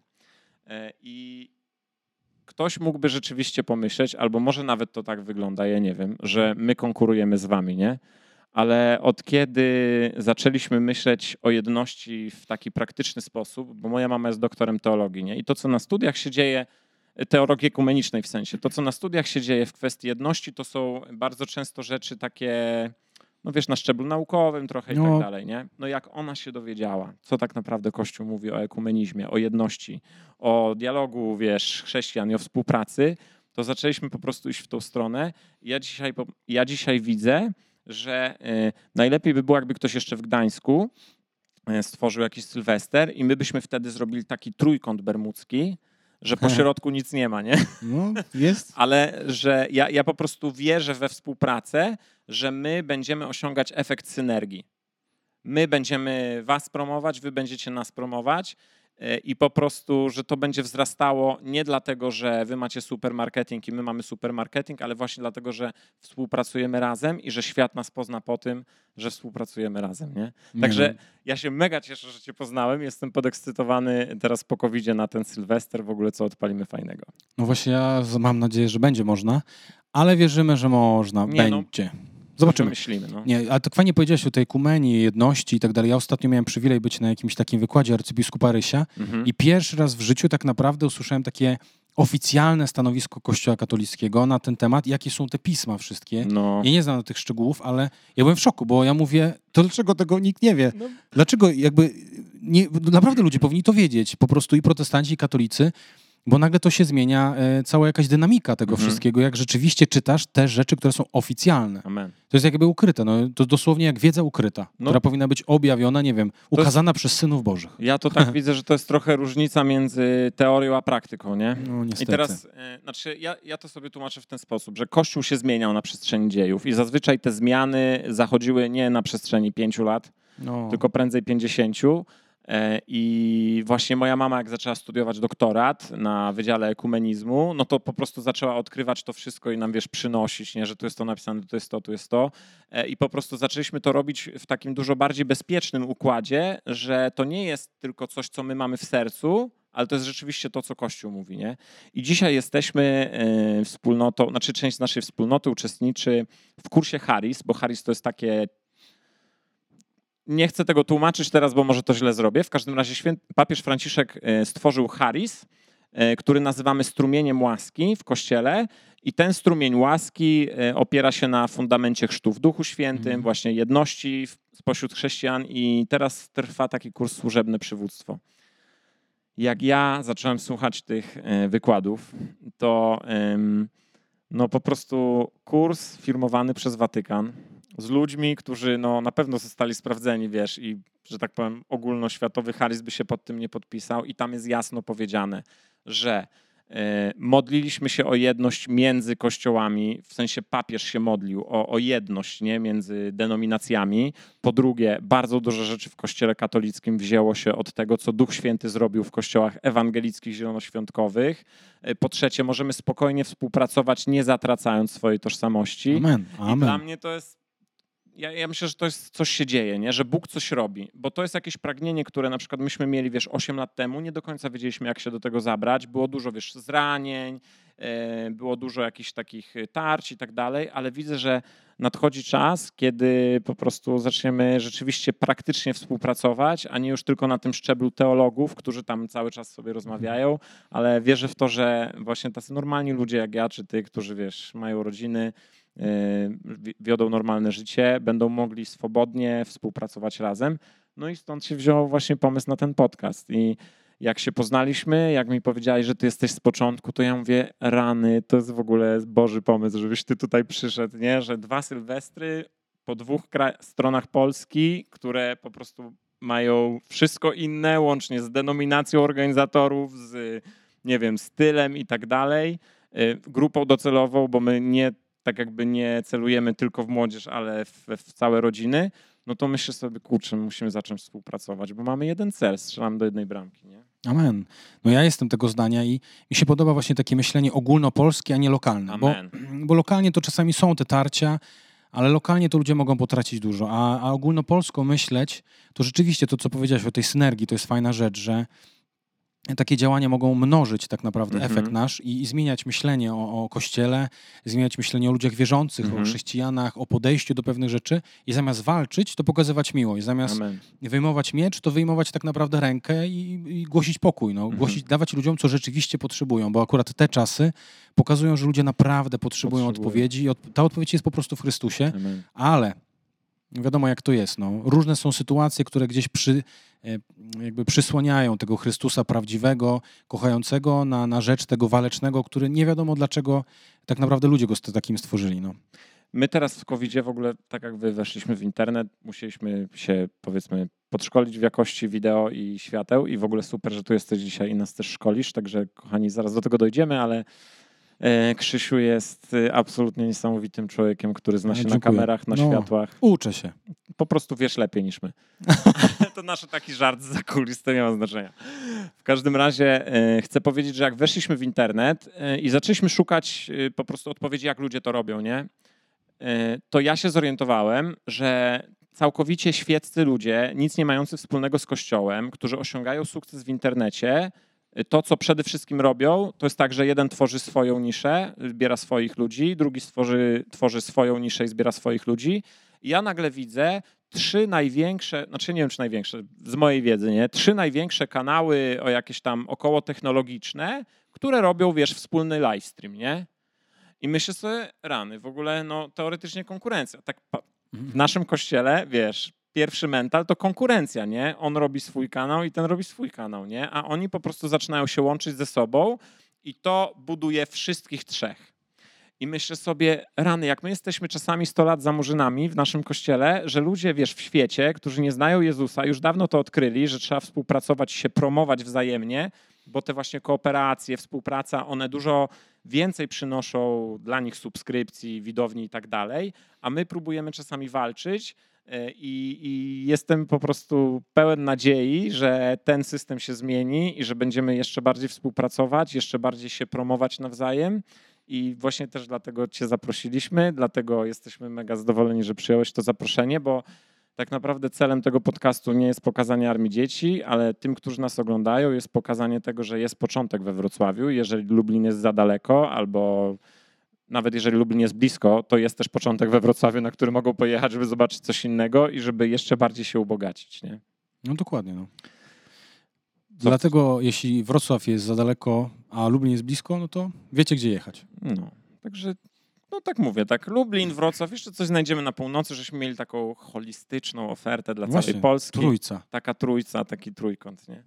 E, I ktoś mógłby rzeczywiście pomyśleć, albo może nawet to tak wygląda, ja nie wiem, że my konkurujemy z wami, nie? Ale od kiedy zaczęliśmy myśleć o jedności w taki praktyczny sposób, bo moja mama jest doktorem teologii, nie? I to, co na studiach się dzieje, teologii ekumenicznej w sensie, to, co na studiach się dzieje w kwestii jedności, to są bardzo często rzeczy takie no wiesz, na szczeblu naukowym trochę no. i tak dalej, nie? No jak ona się dowiedziała, co tak naprawdę Kościół mówi o ekumenizmie, o jedności, o dialogu, wiesz, chrześcijan i o współpracy, to zaczęliśmy po prostu iść w tą stronę. Ja dzisiaj, ja dzisiaj widzę, że y, najlepiej by było, jakby ktoś jeszcze w Gdańsku y, stworzył jakiś Sylwester i my byśmy wtedy zrobili taki trójkąt bermudzki, że po środku nic nie ma, nie? No, jest. Ale że ja, ja po prostu wierzę we współpracę, że my będziemy osiągać efekt synergii. My będziemy was promować, wy będziecie nas promować i po prostu, że to będzie wzrastało nie dlatego, że wy macie super marketing i my mamy super marketing, ale właśnie dlatego, że współpracujemy razem i że świat nas pozna po tym, że współpracujemy razem, nie? Także nie. ja się mega cieszę, że cię poznałem, jestem podekscytowany teraz po covid na ten Sylwester, w ogóle co odpalimy fajnego. No właśnie ja mam nadzieję, że będzie można, ale wierzymy, że można, nie, no, będzie. No Zobaczymy. Myślimy, no. Nie, ale tak fajnie powiedziałeś o tej kumenii, jedności i tak dalej. Ja ostatnio miałem przywilej być na jakimś takim wykładzie arcybiskupa Rysia mhm. i pierwszy raz w życiu tak naprawdę usłyszałem takie oficjalne stanowisko Kościoła katolickiego na ten temat, jakie są te pisma wszystkie. No. Ja nie znam tych szczegółów, ale ja byłem w szoku, bo ja mówię, to dlaczego tego nikt nie wie? No. Dlaczego jakby, nie, naprawdę ludzie powinni to wiedzieć, po prostu i protestanci, i katolicy, bo nagle to się zmienia, e, cała jakaś dynamika tego mhm. wszystkiego, jak rzeczywiście czytasz te rzeczy, które są oficjalne. Amen. To jest jakby ukryte, no, to dosłownie jak wiedza ukryta, no. która powinna być objawiona, nie wiem, ukazana jest... przez synów bożych. Ja to tak widzę, że to jest trochę różnica między teorią a praktyką, nie? No niestety. I teraz, e, znaczy ja, ja to sobie tłumaczę w ten sposób, że Kościół się zmieniał na przestrzeni dziejów i zazwyczaj te zmiany zachodziły nie na przestrzeni pięciu lat, no. tylko prędzej pięćdziesięciu. E, I właśnie moja mama, jak zaczęła studiować doktorat na Wydziale Ekumenizmu, no to po prostu zaczęła odkrywać to wszystko i nam, wiesz, przynosić, nie, że tu jest to napisane, tu jest to, tu jest to. E, I po prostu zaczęliśmy to robić w takim dużo bardziej bezpiecznym układzie, że to nie jest tylko coś, co my mamy w sercu, ale to jest rzeczywiście to, co Kościół mówi, nie? I dzisiaj jesteśmy e, wspólnotą, znaczy część z naszej wspólnoty uczestniczy w kursie Harris, bo Harris to jest takie nie chcę tego tłumaczyć teraz, bo może to źle zrobię. W każdym razie święty, papież Franciszek e, stworzył charis, e, który nazywamy strumieniem łaski w kościele. I ten strumień łaski e, opiera się na fundamencie chrztu w Duchu Świętym, mhm. właśnie jedności spośród chrześcijan. I teraz trwa taki kurs służebne przywództwo. Jak ja zacząłem słuchać tych wykładów, to no po prostu kurs firmowany przez Watykan, z ludźmi, którzy no, na pewno zostali sprawdzeni, wiesz, i że tak powiem, ogólnoświatowy Harris by się pod tym nie podpisał, i tam jest jasno powiedziane, że y, modliliśmy się o jedność między kościołami, w sensie papież się modlił o, o jedność nie, między denominacjami. Po drugie, bardzo dużo rzeczy w kościele katolickim wzięło się od tego, co Duch Święty zrobił w kościołach ewangelickich, zielonoświątkowych. Y, po trzecie, możemy spokojnie współpracować, nie zatracając swojej tożsamości. Amen. Amen. I dla mnie to jest ja, ja, myślę, że to jest coś się dzieje, nie? że Bóg coś robi, bo to jest jakieś pragnienie, które na przykład myśmy mieli, wiesz, 8 lat temu, nie do końca wiedzieliśmy, jak się do tego zabrać, było dużo, wiesz, zranień, e, było dużo jakichś takich tarć i tak dalej, ale widzę, że nadchodzi czas, kiedy po prostu zaczniemy rzeczywiście praktycznie współpracować, a nie już tylko na tym szczeblu teologów, którzy tam cały czas sobie rozmawiają, ale wierzę w to, że właśnie tacy normalni ludzie jak ja, czy ty, którzy, wiesz, mają rodziny, wiodą normalne życie, będą mogli swobodnie współpracować razem. No i stąd się wziął właśnie pomysł na ten podcast. I jak się poznaliśmy, jak mi powiedziałeś, że ty jesteś z początku, to ja mówię, rany, to jest w ogóle Boży pomysł, żebyś ty tutaj przyszedł, nie? Że dwa Sylwestry po dwóch stronach Polski, które po prostu mają wszystko inne, łącznie z denominacją organizatorów, z, nie wiem, stylem i tak dalej, y, grupą docelową, bo my nie, tak jakby nie celujemy tylko w młodzież, ale w, w całe rodziny, no to myślę sobie, kurczę, musimy zacząć współpracować, bo mamy jeden cel, strzelamy do jednej bramki, nie? Amen. No ja jestem tego zdania i mi się podoba właśnie takie myślenie ogólnopolskie, a nie lokalne. Amen. Bo, bo lokalnie to czasami są te tarcia, ale lokalnie to ludzie mogą potracić dużo. A, a ogólnopolsko myśleć, to rzeczywiście to, co powiedziałeś o tej synergii, to jest fajna rzecz, że takie działania mogą mnożyć tak naprawdę mhm. efekt nasz i, i zmieniać myślenie o, o, Kościele, zmieniać myślenie o ludziach wierzących, mhm. o chrześcijanach, o podejściu do pewnych rzeczy i zamiast walczyć, to pokazywać miłość. Zamiast Amen. wyjmować miecz, to wyjmować tak naprawdę rękę i, i głosić pokój. No. Mhm. Głosić, dawać ludziom, co rzeczywiście potrzebują, bo akurat te czasy pokazują, że ludzie naprawdę potrzebują, potrzebują. odpowiedzi i od, ta odpowiedź jest po prostu w Chrystusie, Amen. ale wiadomo jak to jest. No. Różne są sytuacje, które gdzieś przy, e, jakby przysłaniają tego Chrystusa prawdziwego, kochającego na, na rzecz tego walecznego, który nie wiadomo dlaczego tak naprawdę ludzie go takim stworzyli. No. My teraz w covid w ogóle, tak jak wy weszliśmy w internet, musieliśmy się powiedzmy podszkolić w jakości wideo i świateł i w ogóle super, że tu jesteś dzisiaj i nas też szkolisz, także kochani, zaraz do tego dojdziemy, ale Krzysiu jest y, absolutnie niesamowitym człowiekiem, który zna się na kamerach, na no, światłach. Uczę się. Po prostu wiesz lepiej niż my. to nasz taki żart za kulis, to nie ma znaczenia. W każdym razie e, chcę powiedzieć, że jak weszliśmy w internet e, i zaczęliśmy szukać po prostu odpowiedzi, jak ludzie to robią, nie? To ja się zorientowałem, że całkowicie świeccy ludzie, nic nie mający wspólnego z Kościołem, którzy osiągają sukces w internecie, to, co przede wszystkim robią, to jest tak, że jeden tworzy swoją niszę, zbiera swoich ludzi, drugi stworzy, tworzy swoją niszę i zbiera swoich ludzi. Ja nagle widzę trzy największe, znaczy nie wiem czy największe, z mojej wiedzy, nie? Trzy największe kanały o jakieś tam około technologiczne, które robią, wiesz, wspólny livestream, nie? I myślę sobie, rany, w ogóle, no teoretycznie konkurencja. Tak w naszym kościele, wiesz, pierwszy mental to konkurencja, nie? On robi swój kanał i ten robi swój kanał, nie? A oni po prostu zaczynają się łączyć ze sobą i to buduje wszystkich trzech. I myślę sobie, rany, jak my jesteśmy czasami 100 lat za murzynami w naszym kościele, że ludzie, wiesz, w świecie, którzy nie znają Jezusa, już dawno to odkryli, że trzeba współpracować, się promować wzajemnie, bo te właśnie kooperacje, współpraca, one dużo więcej przynoszą dla nich subskrypcji, widowni i tak dalej, a my próbujemy czasami walczyć, I, I, jestem po prostu pełen nadziei, że ten system się zmieni i że będziemy jeszcze bardziej współpracować, jeszcze bardziej się promować nawzajem. I właśnie też dlatego Cię zaprosiliśmy, dlatego jesteśmy mega zadowoleni, że przyjąłeś to zaproszenie, bo tak naprawdę celem tego podcastu nie jest pokazanie armii dzieci, ale tym, którzy nas oglądają, jest pokazanie tego, że jest początek we Wrocławiu. Jeżeli Lublin jest za daleko albo nawet jeżeli Lublin jest blisko, to jest też początek we Wrocławiu, na który mogą pojechać, żeby zobaczyć coś innego i żeby jeszcze bardziej się ubogacić. Nie? No dokładnie. No. Dlatego jeśli Wrocław jest za daleko, a Lublin jest blisko, no to wiecie gdzie jechać. No, także no tak mówię, tak Lublin, Wrocław, jeszcze coś znajdziemy na północy, żeśmy mieli taką holistyczną ofertę dla Właśnie, całej Polski. trójca. Taka trójca, taki trójkąt, nie?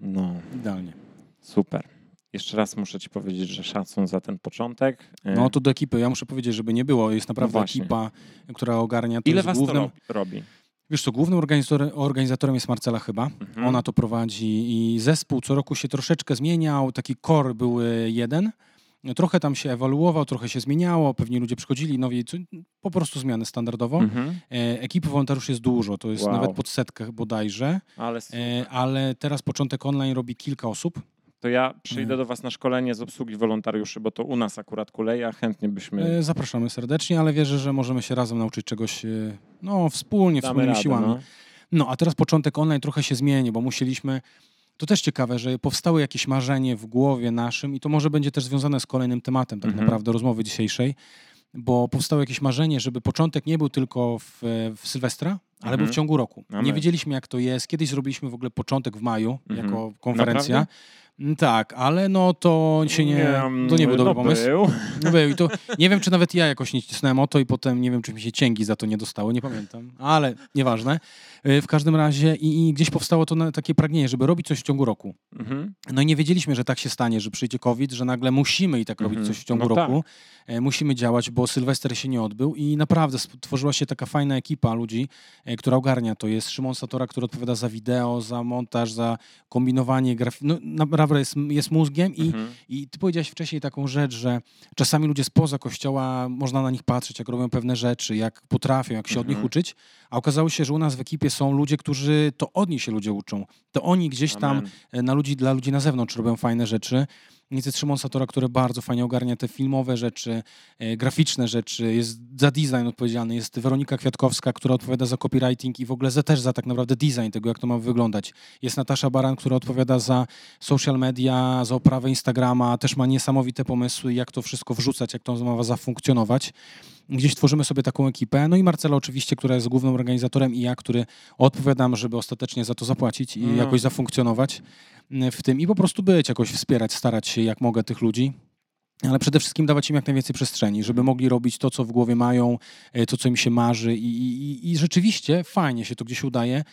No. Idealnie. Super. Jeszcze raz muszę ci powiedzieć, że szacun za ten początek. No to do ekipy. Ja muszę powiedzieć, żeby nie było. Jest naprawdę no ekipa, która ogarnia to. Ile was głównym... to robi? Wiesz co, głównym organizatorem, organizatorem jest Marcela chyba. Mhm. Ona to prowadzi i zespół co roku się troszeczkę zmieniał. Taki core był jeden. Trochę tam się ewaluował, trochę się zmieniało, pewnie ludzie przychodzili nowi, po prostu zmiany standardowo. Mhm. E, ekipy wolontariuszy jest dużo, to jest wow. nawet pod setkę bodajże. Ale, e, ale teraz początek online robi kilka osób to ja przyjdę mhm. do Was na szkolenie z obsługi wolontariuszy, bo to u nas akurat kuleje, a chętnie byśmy... E, zapraszamy serdecznie, ale wierzę, że możemy się razem nauczyć czegoś e, no, wspólnie, Damy wspólnymi radę, siłami. No. no, a teraz początek online trochę się zmieni, bo musieliśmy... To też ciekawe, że powstało jakieś marzenie w głowie naszym i to może będzie też związane z kolejnym tematem tak mhm. naprawdę rozmowy dzisiejszej, bo powstało jakieś marzenie, żeby początek nie był tylko w, w Sylwestra, ale mhm. był w ciągu roku. Amen. Nie wiedzieliśmy, jak to jest. Kiedyś zrobiliśmy w ogóle początek w maju mhm. jako konferencja. Naprawdę? Mm, Tak, ale no to się nie, to nie był dobry no pomysł. Był. No był i to nie wiem, czy nawet ja jakoś nie cisnąłem o to i potem nie wiem, czy mi się cięgi za to nie dostało, nie pamiętam, ale nieważne. Y, W każdym razie i, i gdzieś powstało to takie pragnienie, żeby robić coś w ciągu roku. Mhm. No i nie wiedzieliśmy, że tak się stanie, że przyjdzie COVID, że nagle musimy i tak robić Mhm. coś w ciągu No roku. E, Musimy działać, bo Sylwester się nie odbył i naprawdę stworzyła się taka fajna ekipa ludzi, e, która ogarnia to. Jest Szymon Satora, który odpowiada za wideo, za montaż, za kombinowanie grafiki. No naprawdę jest, jest mózgiem i, Mhm. i ty powiedziałeś wcześniej taką rzecz, że czasami ludzie spoza kościoła, można na nich patrzeć, jak robią pewne rzeczy, jak potrafią, jak się od nich Mhm. uczyć, a okazało się, że u nas w ekipie są ludzie, którzy, to od nich się ludzie uczą. To oni gdzieś tam Amen. e, na ludzi, dla ludzi na zewnątrz robią fajne rzeczy. Więc jest Szymon Satora, który bardzo fajnie ogarnia te filmowe rzeczy, e, graficzne rzeczy, jest za design odpowiedzialny, jest Weronika Kwiatkowska, która odpowiada za copywriting i w ogóle za, też za tak naprawdę design tego, jak to ma wyglądać. Jest Natasza Baran, która odpowiada za social media, za oprawę Instagrama, też ma niesamowite pomysły, jak to wszystko wrzucać, jak to ma zafunkcjonować. Gdzieś tworzymy sobie taką ekipę. No i Marcela oczywiście, która jest głównym organizatorem i ja, który odpowiadam, żeby ostatecznie za to zapłacić i No. jakoś zafunkcjonować mm, w tym i po prostu być, jakoś wspierać, starać się jak mogę tych ludzi. Ale przede wszystkim dawać im jak najwięcej przestrzeni, żeby mogli robić to, co w głowie mają, e, to, co im się marzy i, i, i rzeczywiście fajnie się to gdzieś udaje.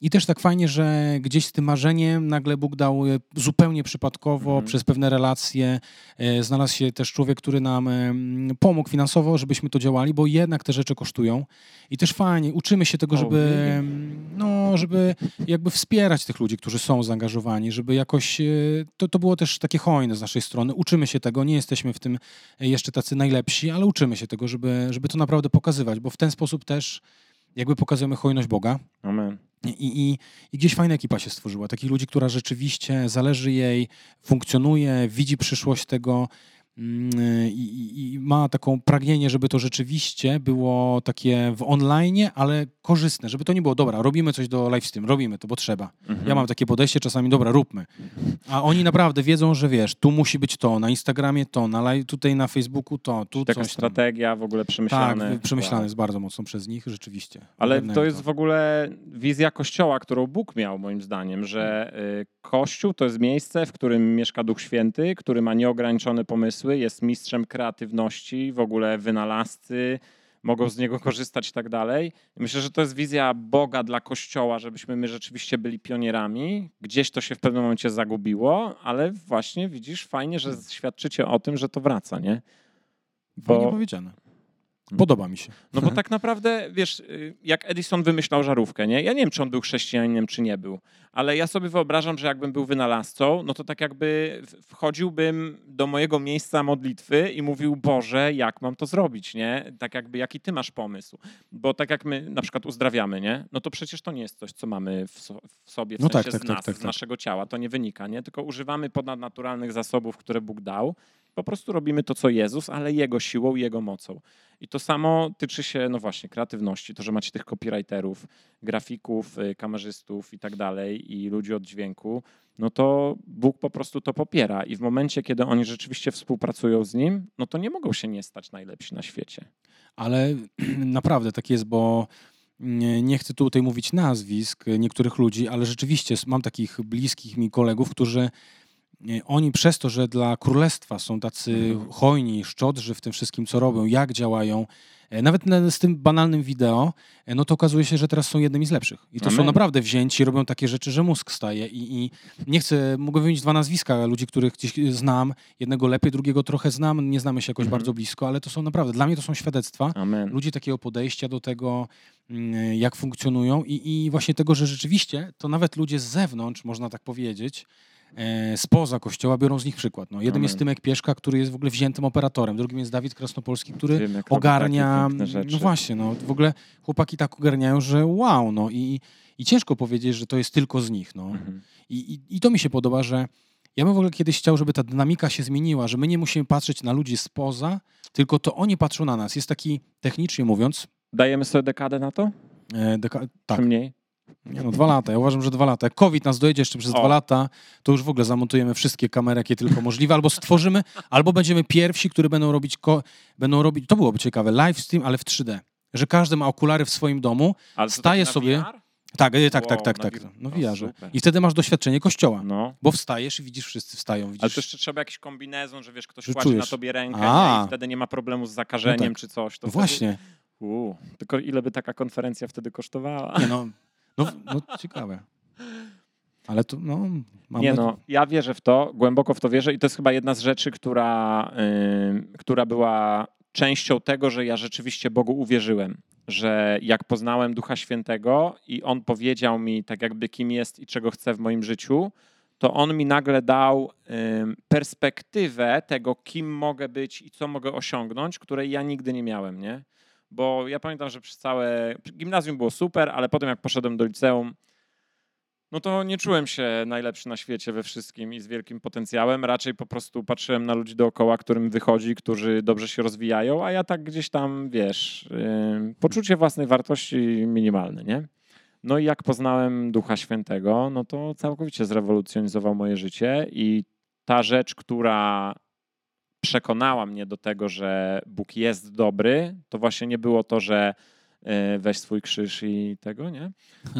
I też tak fajnie, że gdzieś z tym marzeniem nagle Bóg dał e, zupełnie przypadkowo, Mhm. przez pewne relacje, e, znalazł się też człowiek, który nam em, pomógł finansowo, żebyśmy to działali, bo jednak te rzeczy kosztują. I też fajnie, uczymy się tego, żeby, no, żeby jakby wspierać tych ludzi, którzy są zaangażowani, żeby jakoś, e, to, to było też takie hojne z naszej strony. Uczymy się tego, nie jesteśmy w tym e, jeszcze tacy najlepsi, ale uczymy się tego, żeby, żeby to naprawdę pokazywać, bo w ten sposób też jakby pokazujemy hojność Boga. Amen. I, i, I gdzieś fajna ekipa się stworzyła. Takich ludzi, która rzeczywiście zależy jej, funkcjonuje, widzi przyszłość tego i, i, i ma taką pragnienie, żeby to rzeczywiście było takie w online, ale korzystne, żeby to nie było, dobra, robimy coś do livestream, robimy to, bo trzeba. Mhm. Ja mam takie podejście czasami, dobra, róbmy. A oni naprawdę wiedzą, że wiesz, tu musi być to, na Instagramie to, na live, tutaj na Facebooku to, tu Taka strategia w ogóle Tak, przemyślane. Wow. jest bardzo mocno przez nich, rzeczywiście. Ale to jest w ogóle wizja Kościoła, którą Bóg miał, moim zdaniem, że y, Kościół to jest miejsce, w którym mieszka Duch Święty, który ma nieograniczone pomysły, jest mistrzem kreatywności, w ogóle wynalazcy, mogą z niego korzystać i tak dalej. Myślę, że to jest wizja Boga dla Kościoła, żebyśmy my rzeczywiście byli pionierami. Gdzieś to się w pewnym momencie zagubiło, ale właśnie widzisz, fajnie, że świadczycie o tym, że to wraca, nie? Fajnie Bo- powiedziane. Podoba mi się. No bo tak naprawdę, wiesz, y, jak Edison wymyślał żarówkę, nie? Ja nie wiem, czy on był chrześcijaninem, czy nie był, ale ja sobie wyobrażam, że jakbym był wynalazcą, no to tak jakby wchodziłbym do mojego miejsca modlitwy i mówił, Boże, jak mam to zrobić, nie? Tak jakby, jaki ty masz pomysł? Bo tak jak my na przykład uzdrawiamy, nie? No to przecież to nie jest coś, co mamy w, so, w sobie, w No sensie tak, tak, z tak, nas, tak, z tak. naszego ciała, to nie wynika, nie? Tylko używamy ponadnaturalnych zasobów, które Bóg dał. Po prostu robimy to, co Jezus, ale Jego siłą, Jego mocą. I to samo tyczy się, no właśnie, kreatywności, to, że macie tych copywriterów, grafików, y, kamerzystów i tak dalej i ludzi od dźwięku, no to Bóg po prostu to popiera i w momencie, kiedy oni rzeczywiście współpracują z Nim, no to nie mogą się nie stać najlepsi na świecie. Ale naprawdę tak jest, bo nie, nie chcę tutaj mówić nazwisk niektórych ludzi, ale rzeczywiście mam takich bliskich mi kolegów, którzy oni przez to, że dla królestwa są tacy Mhm. hojni, szczodrzy w tym wszystkim, co robią, jak działają, e, nawet na- z tym banalnym wideo, e, no to okazuje się, że teraz są jednymi z lepszych. I to są Amen. naprawdę wzięci, robią takie rzeczy, że mózg staje. I, i nie chcę, mogę wymienić dwa nazwiska ludzi, których gdzieś znam. Jednego lepiej, drugiego trochę znam, nie znamy się jakoś Mhm. bardzo blisko, ale to są naprawdę, dla mnie to są świadectwa Amen. ludzi takiego podejścia do tego, mm, jak funkcjonują i, i właśnie tego, że rzeczywiście to nawet ludzie z zewnątrz, można tak powiedzieć, e, spoza kościoła biorą z nich przykład. No, jednym Amen. jest Tymek Pieszka, który jest w ogóle wziętym operatorem, drugim jest Dawid Krasnopolski, który Wiem, ogarnia, no właśnie, no w ogóle chłopaki tak ogarniają, że wow, no i, i ciężko powiedzieć, że to jest tylko z nich, no. Mhm. I, i, I to mi się podoba, że ja bym w ogóle kiedyś chciał, żeby ta dynamika się zmieniła, że my nie musimy patrzeć na ludzi spoza, tylko to oni patrzą na nas. Jest taki, technicznie mówiąc, Dajemy sobie dekadę na to? e, deka- tak, Czy mniej? Nie no, dwa lata. Ja uważam, że dwa lata. Jak COVID nas dojedzie jeszcze przez O. dwa lata, to już w ogóle zamontujemy wszystkie kamery, jakie tylko możliwe, albo stworzymy, albo będziemy pierwsi, którzy będą robić, będą robić, to byłoby ciekawe, live stream, ale w 3D. Że każdy ma okulary w swoim domu, Ale Staje taki na sobie- VR? Tak, tak, tak, Wow, tak, tak. wir- No wiarze. I wtedy masz doświadczenie kościoła. No. Bo wstajesz i widzisz, wszyscy wstają. Widzisz... Ale to jeszcze trzeba jakiś kombinezon, że wiesz, ktoś kładzie na tobie rękę nie? i wtedy nie ma problemu z zakażeniem No tak. czy coś. To No wtedy... właśnie. U, tylko ile by taka konferencja wtedy kosztowała? Nie, no, no, no ciekawe. Ale to, no... Mam Nie no, ja wierzę w to, głęboko w to wierzę i to jest chyba jedna z rzeczy, która, ym, która była częścią tego, że ja rzeczywiście Bogu uwierzyłem. Że jak poznałem Ducha Świętego i On powiedział mi tak jakby kim jest i czego chce w moim życiu, to On mi nagle dał perspektywę tego, kim mogę być i co mogę osiągnąć, której ja nigdy nie miałem, nie? Bo ja pamiętam, że przez całe gimnazjum było super, ale potem jak poszedłem do liceum, no to nie czułem się najlepszy na świecie we wszystkim i z wielkim potencjałem. Raczej po prostu patrzyłem na ludzi dookoła, którym wychodzi, którzy dobrze się rozwijają, a ja tak gdzieś tam, wiesz, yy, poczucie własnej wartości minimalne, nie? No i jak poznałem Ducha Świętego, no to całkowicie zrewolucjonizował moje życie i ta rzecz, która przekonała mnie do tego, że Bóg jest dobry, to właśnie nie było to, że yy, weź swój krzyż i tego, nie?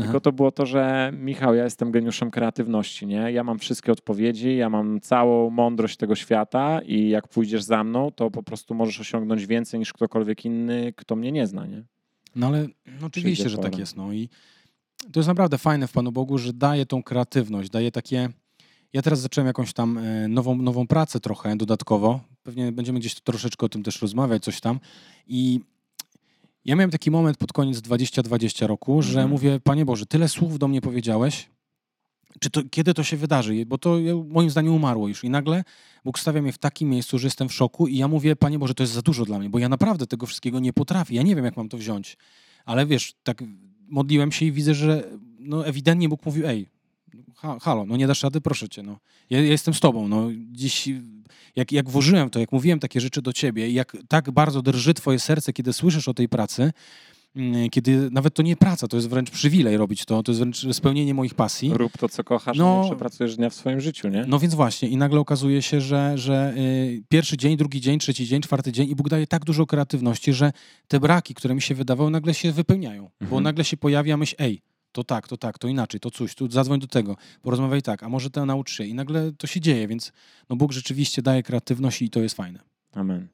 Tylko to było to, że Michał, ja jestem geniuszem kreatywności, nie? Ja mam wszystkie odpowiedzi, ja mam całą mądrość tego świata i jak pójdziesz za mną, to po prostu możesz osiągnąć więcej niż ktokolwiek inny, kto mnie nie zna, nie? No ale no oczywiście, Przyjdzie że tak jest. No i to jest naprawdę fajne w Panu Bogu, że daje tą kreatywność, daje takie... Ja teraz zacząłem jakąś tam e, nową, nową pracę trochę dodatkowo. Pewnie będziemy gdzieś troszeczkę o tym też rozmawiać, coś tam. I ja miałem taki moment pod koniec 2020 roku, że Mhm. mówię, Panie Boże, tyle słów do mnie powiedziałeś, czy to, kiedy to się wydarzy? Bo to moim zdaniem umarło już. I nagle Bóg stawia mnie w takim miejscu, że jestem w szoku i ja mówię, Panie Boże, to jest za dużo dla mnie, bo ja naprawdę tego wszystkiego nie potrafię. Ja nie wiem, jak mam to wziąć. Ale wiesz, tak modliłem się i widzę, że no ewidentnie Bóg mówił, ej, halo, no nie dasz rady, proszę cię, no. Ja, ja jestem z tobą, no. Dziś, jak, jak włożyłem to, jak mówiłem takie rzeczy do ciebie, jak tak bardzo drży twoje serce, kiedy słyszysz o tej pracy, mm, kiedy nawet to nie praca, to jest wręcz przywilej robić to, to jest wręcz spełnienie moich pasji. Rób to, co kochasz, No. nie przepracujesz dnia w swoim życiu, nie? No więc właśnie, i nagle okazuje się, że, że y, pierwszy dzień, drugi dzień, trzeci dzień, czwarty dzień i Bóg daje tak dużo kreatywności, że te braki, które mi się wydawały, nagle się wypełniają. Bo Mhm. nagle się pojawia myśl, ej, to tak, to tak, to inaczej, to coś, tu zadzwoń do tego, porozmawiaj tak, a może to naucz się. I nagle to się dzieje, więc no Bóg rzeczywiście daje kreatywność i to jest fajne. Amen.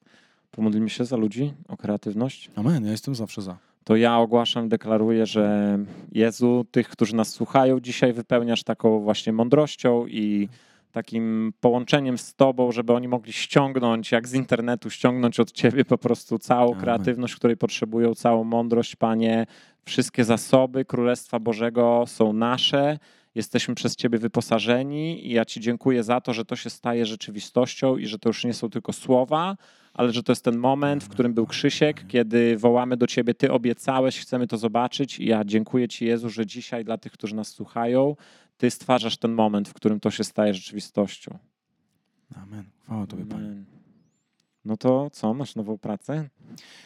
Pomodlimy się za ludzi o kreatywność. Amen, ja jestem zawsze za. To ja ogłaszam, deklaruję, że Jezu, tych, którzy nas słuchają, dzisiaj wypełniasz taką właśnie mądrością i takim połączeniem z Tobą, żeby oni mogli ściągnąć, jak z internetu, ściągnąć od Ciebie po prostu całą kreatywność, której potrzebują, całą mądrość, Panie. Wszystkie zasoby Królestwa Bożego są nasze. Jesteśmy przez Ciebie wyposażeni i ja Ci dziękuję za to, że to się staje rzeczywistością i że to już nie są tylko słowa, ale że to jest ten moment, w którym był Krzysiek, kiedy wołamy do Ciebie, Ty obiecałeś, chcemy to zobaczyć i ja dziękuję Ci Jezu, że dzisiaj dla tych, którzy nas słuchają, Ty stwarzasz ten moment, w którym to się staje rzeczywistością. Amen. Chwała Tobie, Panie. No to co, masz nową pracę?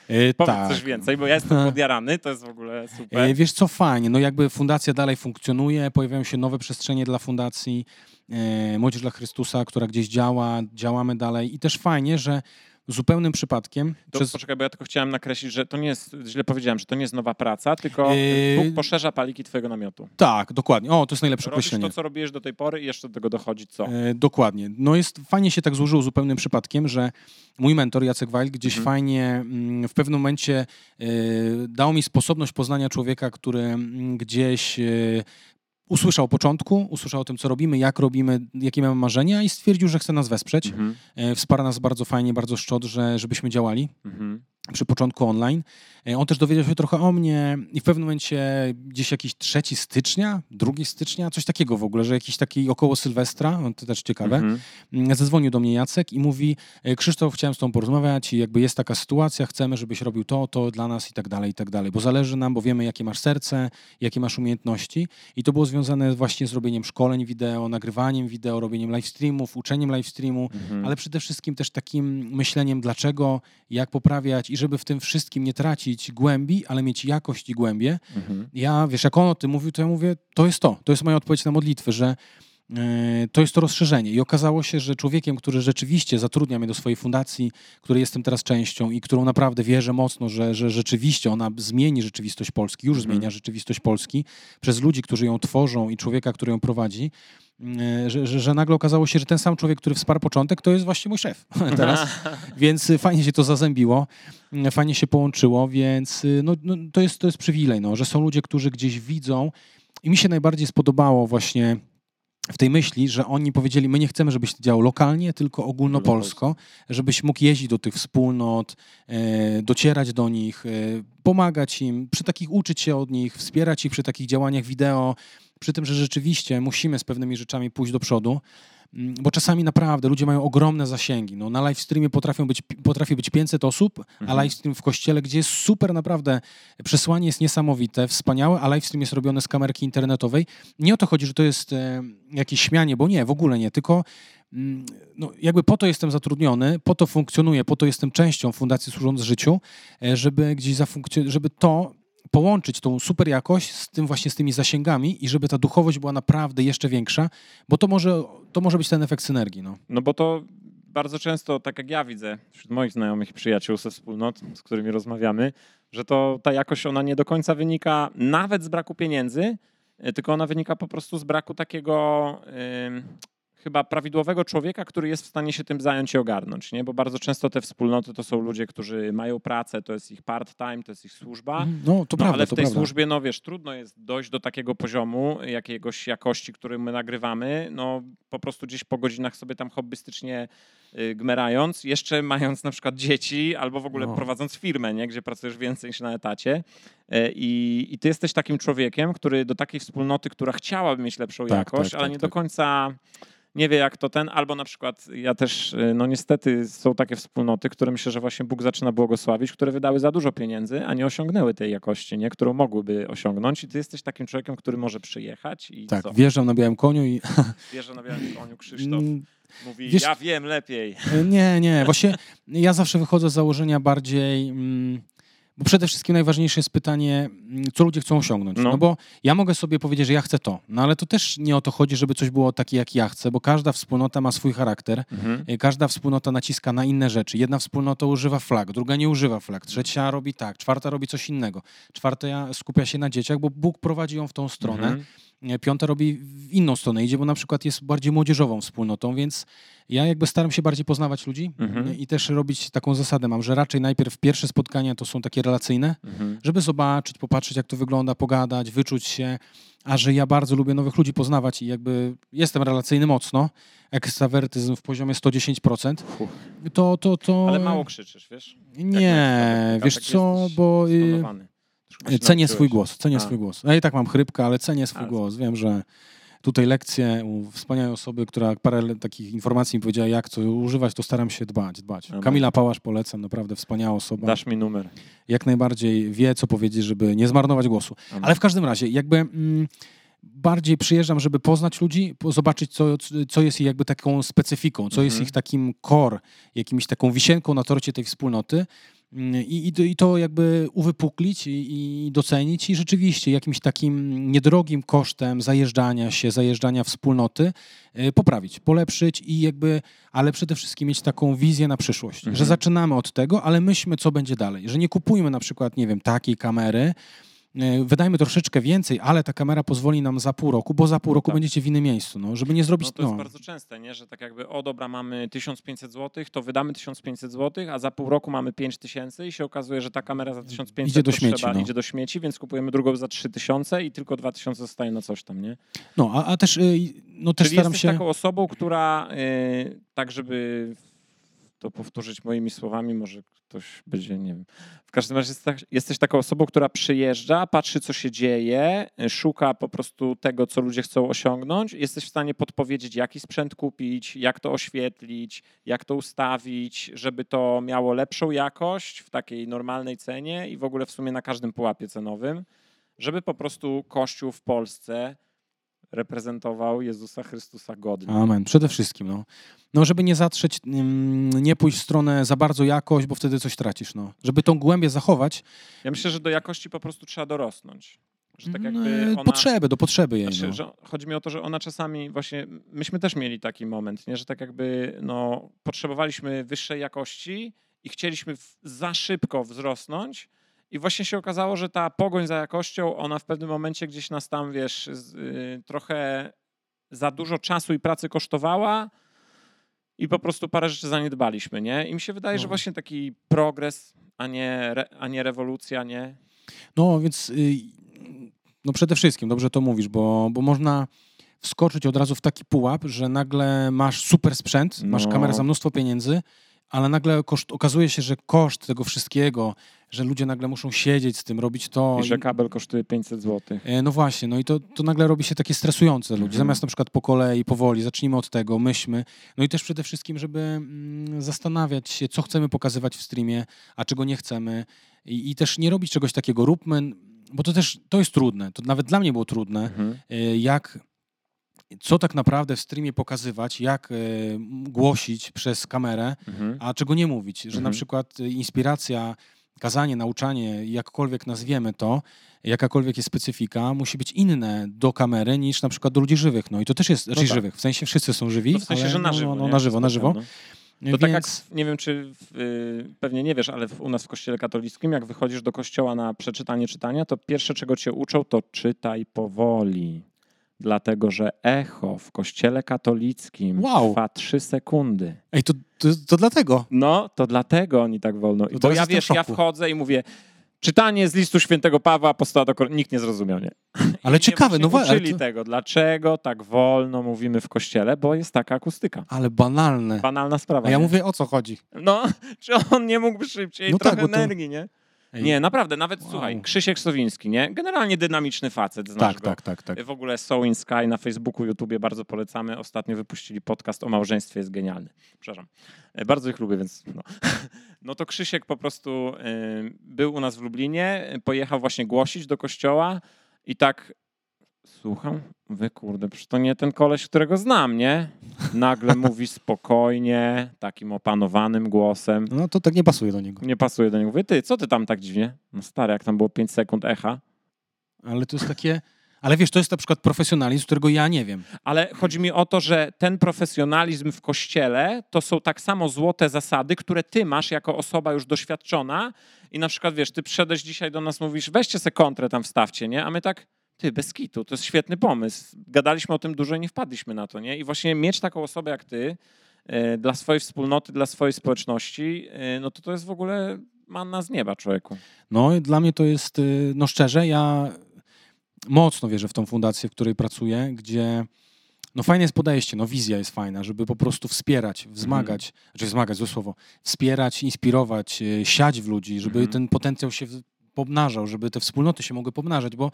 E, Powiedz tak. coś więcej, bo ja jestem podjarany, to jest w ogóle super. E, Wiesz co, fajnie, no jakby fundacja dalej funkcjonuje, pojawiają się nowe przestrzenie dla fundacji, e, Młodzież dla Chrystusa, która gdzieś działa, działamy dalej i też fajnie, że zupełnym przypadkiem To przez... poczekaj, bo ja tylko chciałem nakreślić, że to nie jest, źle powiedziałem, że to nie jest nowa praca, tylko Yy, Bóg poszerza paliki twojego namiotu. Tak, dokładnie. O, to jest najlepsze Robisz określenie. to, co robiłeś do tej pory i jeszcze do tego dochodzi co? E, dokładnie. No jest fajnie się tak złożyło zupełnym przypadkiem, że mój mentor Jacek Weil gdzieś Mhm. fajnie mm, w pewnym momencie e, dał mi sposobność poznania człowieka, który mm, gdzieś e, usłyszał o początku, usłyszał o tym, co robimy, jak robimy, jakie mamy marzenia i stwierdził, że chce nas wesprzeć. Mhm. E, Wsparł nas bardzo fajnie, bardzo szczot, że, żebyśmy działali Mhm. Przy początku online. E, On też dowiedział się trochę o mnie i w pewnym momencie gdzieś jakiś 3 stycznia, 2 stycznia, coś takiego w ogóle, że jakiś taki około Sylwestra, to też ciekawe, Mhm. Mm, Zadzwonił do mnie Jacek i mówi, "E, Krzysztof, chciałem z tobą porozmawiać i jakby jest taka sytuacja, chcemy, żebyś robił to, to dla nas i tak dalej, i tak dalej, bo zależy nam, bo wiemy, jakie masz serce, jakie masz umiejętności i to było związane właśnie z robieniem szkoleń wideo, nagrywaniem wideo, robieniem live streamów, uczeniem live streamu, Mhm. ale przede wszystkim też takim myśleniem, dlaczego, jak poprawiać i żeby w tym wszystkim nie tracić głębi, ale mieć jakość i głębię. Mhm. Ja, wiesz, jak on o tym mówił, to ja mówię, to jest to, to jest moja odpowiedź na modlitwy, że E, to jest to rozszerzenie. I okazało się, że człowiekiem, który rzeczywiście zatrudnia mnie do swojej fundacji, której jestem teraz częścią i którą naprawdę wierzę mocno, że, że rzeczywiście ona zmieni rzeczywistość Polski, już mhm. zmienia rzeczywistość Polski przez ludzi, którzy ją tworzą i człowieka, który ją prowadzi, że, że, że, nagle okazało się, że ten sam człowiek, który wsparł początek, to jest właśnie mój szef teraz. więc fajnie się to zazębiło, fajnie się połączyło, więc no, no, to, jest, to jest przywilej, no, że są ludzie, którzy gdzieś widzą i mi się najbardziej spodobało właśnie w tej myśli, że oni powiedzieli, my nie chcemy, żebyś to działał lokalnie, tylko ogólnopolsko, żebyś mógł jeździć do tych wspólnot, e, docierać do nich, e, pomagać im, przy takich uczyć się od nich, wspierać ich przy takich działaniach wideo, przy tym, że rzeczywiście musimy z pewnymi rzeczami pójść do przodu. Mm, bo czasami naprawdę ludzie mają ogromne zasięgi. No, na live streamie potrafią być, potrafi być 500 osób, mhm. a live stream w kościele, gdzie jest super naprawdę, przesłanie jest niesamowite, wspaniałe, a live stream jest robiony z kamerki internetowej. Nie o to chodzi, że to jest e, jakieś śmianie, bo nie, w ogóle nie, tylko mm, no, jakby po to jestem zatrudniony, po to funkcjonuję, po to jestem częścią Fundacji Służąc Życiu, e, żeby gdzieś zafunkcjonować, żeby to połączyć tą super jakość z tym właśnie z tymi zasięgami i żeby ta duchowość była naprawdę jeszcze większa, bo to może, to może być ten efekt synergii. No. no bo to bardzo często, tak jak ja widzę wśród moich znajomych przyjaciół ze wspólnot, z którymi rozmawiamy, że to ta jakość ona nie do końca wynika nawet z braku pieniędzy, e, tylko ona wynika po prostu z braku takiego chyba prawidłowego człowieka, który jest w stanie się tym zająć i ogarnąć, nie? Bo bardzo często te wspólnoty to są ludzie, którzy mają pracę, to jest ich part-time, to jest ich służba. Mhm. No, to no, prawda, ale w tej prawda. służbie, no wiesz, trudno jest dojść do takiego poziomu jakiegoś jakości, który my nagrywamy, no po prostu gdzieś po godzinach sobie tam hobbystycznie y, gmerając, jeszcze mając na przykład dzieci albo w ogóle no. prowadząc firmę, nie? gdzie pracujesz więcej niż na etacie. Y, I, I ty jesteś takim człowiekiem, który do takiej wspólnoty, która chciałaby mieć lepszą tak, jakość, tak, ale tak, nie do tak. końca nie wie jak to ten, albo na przykład ja też, y, no niestety są takie wspólnoty, które myślę, że właśnie Bóg zaczyna błogosławić, które wydały za dużo pieniędzy, a nie osiągnęły tej jakości, nie? którą mogłyby osiągnąć i ty jesteś takim człowiekiem, który może przyjechać i Tak, co? wjeżdżam na białym koniu i... Wjeżdżam na białym koniu, Krzysztof. Mm, mówi, Wiesz, ja wiem lepiej. Nie, nie. Właśnie ja zawsze wychodzę z założenia bardziej... Mm, bo przede wszystkim najważniejsze jest pytanie, mm, co ludzie chcą osiągnąć. No. no. bo ja mogę sobie powiedzieć, że ja chcę to, no ale to też nie o to chodzi, żeby coś było takie, jak ja chcę, bo każda wspólnota ma swój charakter, mhm. Y, każda wspólnota naciska na inne rzeczy. Jedna wspólnota używa flag, druga nie używa flag, trzecia robi tak, czwarta robi coś innego, czwarta skupia się na dzieciach, bo Bóg prowadzi ją w tą stronę. Mhm. Piąta robi w inną stronę idzie, bo na przykład jest bardziej młodzieżową wspólnotą, więc ja jakby staram się bardziej poznawać ludzi mhm. i też robić taką zasadę mam, że raczej najpierw pierwsze spotkania to są takie relacyjne, mhm. żeby zobaczyć, popatrzeć jak to wygląda, pogadać, wyczuć się, a że ja bardzo lubię nowych ludzi poznawać i jakby jestem relacyjny mocno, ekstrawertyzm w poziomie 110%, to, to, to... Ale mało krzyczysz, wiesz? Nie, wiesz co, bo... Cenię swój głos, cenię A. swój głos. Ja i tak mam chrypkę, ale cenię swój głos. Wiem, że tutaj lekcje u wspaniałej osoby, która parę takich informacji mi powiedziała, jak co używać, to staram się dbać, dbać. Amen. Kamila Pałasz polecam, naprawdę wspaniała osoba. Dasz mi numer. Jak najbardziej wie, co powiedzieć, żeby nie zmarnować głosu. Amen. Ale w każdym razie, jakby... Mm, bardziej przyjeżdżam, żeby poznać ludzi, zobaczyć, co, co jest ich jakby taką specyfiką, co jest mhm. ich takim core, jakimś taką wisienką na torcie tej wspólnoty. I, i, I, to jakby uwypuklić i, i, docenić i rzeczywiście jakimś takim niedrogim kosztem zajeżdżania się, zajeżdżania wspólnoty y, poprawić, polepszyć i jakby, ale przede wszystkim mieć taką wizję na przyszłość, mhm. że zaczynamy od tego, ale myślmy, co będzie dalej, że nie kupujmy na przykład, nie wiem, takiej kamery, E, wydajmy troszeczkę więcej, ale ta kamera pozwoli nam za pół roku, bo za pół roku tak. będziecie w innym miejscu, no, żeby nie zrobić... No to jest no. bardzo częste, nie? że tak jakby, o dobra, mamy 1500 zł, to wydamy 1500 zł, a za pół roku mamy 5000 i się okazuje, że ta kamera za 1500 idzie do śmieci, no. idzie do śmieci, więc kupujemy drugą za 3000 i tylko 2000 zostaje na coś tam, nie? No, a, a też, y, no, też Czyli staram jesteś się... taką osobą, która yy, tak, żeby to powtórzyć moimi słowami, może ktoś będzie, nie wiem. W każdym razie tak, jesteś taką osobą, która przyjeżdża, patrzy, co się dzieje, szuka po prostu tego, co ludzie chcą osiągnąć. Jesteś w stanie podpowiedzieć, jaki sprzęt kupić, jak to oświetlić, jak to ustawić, żeby to miało lepszą jakość w takiej normalnej cenie i w ogóle w sumie na każdym pułapie cenowym, żeby po prostu Kościół w Polsce reprezentował Jezusa Chrystusa godnie. Amen. Przede wszystkim, no. No, żeby nie zatrzeć, nie pójść w stronę za bardzo jakość, bo wtedy coś tracisz, no. Żeby tą głębię zachować. Ja myślę, że do jakości po prostu trzeba dorosnąć. Że tak No, jakby ona... Potrzeby, do potrzeby jej. Znaczy, no. chodzi mi o to, że ona czasami właśnie, myśmy też mieli taki moment, nie? że tak jakby no, potrzebowaliśmy wyższej jakości i chcieliśmy za szybko wzrosnąć i właśnie się okazało, że ta pogoń za jakością, ona w pewnym momencie gdzieś nas tam, wiesz, y, trochę za dużo czasu i pracy kosztowała i po prostu parę rzeczy zaniedbaliśmy, nie? I mi się wydaje, że No. właśnie taki progres, a nie, a nie rewolucja, nie? No więc y, no przede wszystkim, dobrze to mówisz, bo, bo można wskoczyć od razu w taki pułap, że nagle masz super sprzęt, masz No. kamerę za mnóstwo pieniędzy, ale nagle koszt, okazuje się, że koszt tego wszystkiego, że ludzie nagle muszą siedzieć z tym, robić to. I że kabel kosztuje 500 zł. E, No właśnie, no i to, to nagle robi się takie stresujące ludzi. Mhm. Zamiast na przykład po kolei, powoli, zacznijmy od tego, myślmy. No i też przede wszystkim, żeby mm, zastanawiać się, co chcemy pokazywać w streamie, a czego nie chcemy. I, I też nie robić czegoś takiego, róbmy, bo to też, to jest trudne. To nawet dla mnie było trudne, Mhm. e, jak, co tak naprawdę w streamie pokazywać, jak e, głosić przez kamerę, Mhm. a czego nie mówić. Że na Mhm. przykład y, inspiracja, kazanie, nauczanie, jakkolwiek nazwiemy to, jakakolwiek jest specyfika, musi być inne do kamery niż na przykład do ludzi żywych. No i to też jest, raczej tak. żywych, w sensie wszyscy są żywi, No w sensie, ale że na no, żywo. no, nie? na żywo, na żywo. No. To tak jak, Więc- nie wiem, czy y, pewnie nie wiesz, ale w, u nas w kościele katolickim, jak wychodzisz do kościoła na przeczytanie czytania, to pierwsze, czego cię uczą, to czytaj powoli. Dlatego, że echo w kościele katolickim Wow. trwa trzy sekundy. Ej, to, to, to dlatego. No, to dlatego oni tak wolno. To Bo ja wiesz, ja wchodzę i mówię, czytanie z listu świętego Pawła, apostoła do Kor... Nikt nie zrozumiał, nie? Ale I ciekawe, mnie no właśnie uczyli to- tego, dlaczego tak wolno mówimy w kościele, bo jest taka akustyka. Ale banalne. Banalna sprawa. A ja nie? mówię, o co chodzi? No, czy on nie mógłby szybciej? No tak, Trochę to- energii, nie? Ej, Nie, naprawdę, nawet Wow. słuchaj, Krzysiek Sowiński, nie? Generalnie dynamiczny facet, znasz tak, go. tak, tak, tak. W ogóle So in Sky na Facebooku, YouTubie bardzo polecamy. Ostatnio wypuścili podcast o małżeństwie, jest genialny. Przepraszam. E, Bardzo ich lubię, więc no. No to Krzysiek po prostu y, był u nas w Lublinie, y, pojechał właśnie głosić do kościoła i tak słucham, wy kurde, przecież to nie ten koleś, którego znam, nie? Nagle mówi spokojnie, takim opanowanym głosem. No to tak nie pasuje do niego. Nie pasuje do niego. Mówię, ty, co ty tam tak dziwnie? No stary, jak tam było 5 sekund echa. Ale to jest takie... Ale wiesz, to jest na przykład profesjonalizm, którego ja nie wiem. Ale chodzi mi o to, że ten profesjonalizm w kościele to są tak samo złote zasady, które ty masz jako osoba już doświadczona i na przykład, wiesz, ty przyszedłeś dzisiaj do nas, mówisz, weźcie se kontrę tam wstawcie, nie? A my tak, ty, bez kitu, to jest świetny pomysł. Gadaliśmy o tym dużo i nie wpadliśmy na to, nie? I właśnie mieć taką osobę jak ty e, dla swojej wspólnoty, dla swojej społeczności, e, no to to jest w ogóle manna z nieba, człowieku. No i dla mnie to jest, y, no szczerze, ja mocno wierzę w tą fundację, w której pracuję, gdzie no fajne jest podejście, no wizja jest fajna, żeby po prostu wspierać, wzmagać, znaczy wzmagać, złe słowo, wspierać, inspirować, y, siać w ludzi, żeby Mhm. ten potencjał się pomnażał, żeby te wspólnoty się mogły pomnażać, bo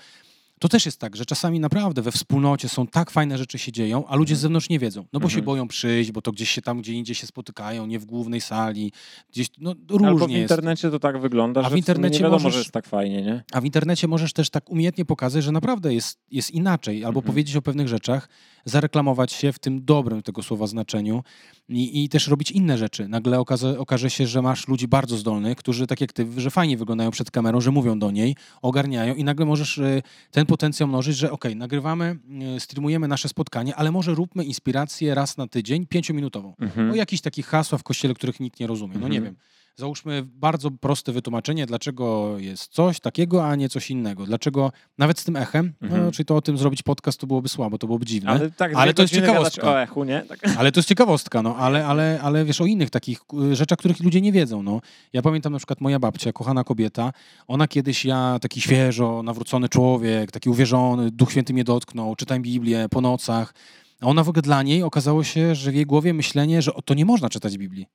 to też jest tak, że czasami naprawdę we wspólnocie są tak fajne rzeczy się dzieją, a ludzie z zewnątrz nie wiedzą, no bo się Mhm. boją przyjść, bo to gdzieś się tam, gdzie indziej się spotykają, nie w głównej sali, gdzieś, no Albo w różnie jest. internecie to tak wygląda, A że w internecie internecie nie wiadomo, możesz- że jest tak fajnie, nie? A w internecie możesz też tak umiejętnie pokazać, że naprawdę jest, jest inaczej, albo Mhm. powiedzieć o pewnych rzeczach, zareklamować się w tym dobrym tego słowa znaczeniu i, i też robić inne rzeczy. Nagle okaże, okaże się, że masz ludzi bardzo zdolnych, którzy tak jak ty, że fajnie wyglądają przed kamerą, że mówią do niej, ogarniają i nagle możesz y, ten potencjał mnożyć, że okej, nagrywamy, y, streamujemy nasze spotkanie, ale może róbmy inspirację raz na tydzień, pięciominutową. Mhm. O jakichś takich hasła w kościele, których nikt nie rozumie. No nie Mhm. wiem. Załóżmy bardzo proste wytłumaczenie, dlaczego jest coś takiego, a nie coś innego. Dlaczego nawet z tym echem, Mhm. no, czyli to o tym zrobić podcast, to byłoby słabo, to byłoby dziwne. Ale, tak, Ale to jest ciekawostka. o echu, nie? Tak. Ale to jest ciekawostka, no, ale, ale, ale wiesz o innych takich rzeczach, których ludzie nie wiedzą. No. Ja pamiętam na przykład moja babcia, kochana kobieta, ona kiedyś, ja taki świeżo, nawrócony człowiek, taki uwierzony, Duch Święty mnie dotknął, czytam Biblię po nocach. A ona w ogóle dla niej okazało się, że w jej głowie myślenie, że to nie można czytać Biblii.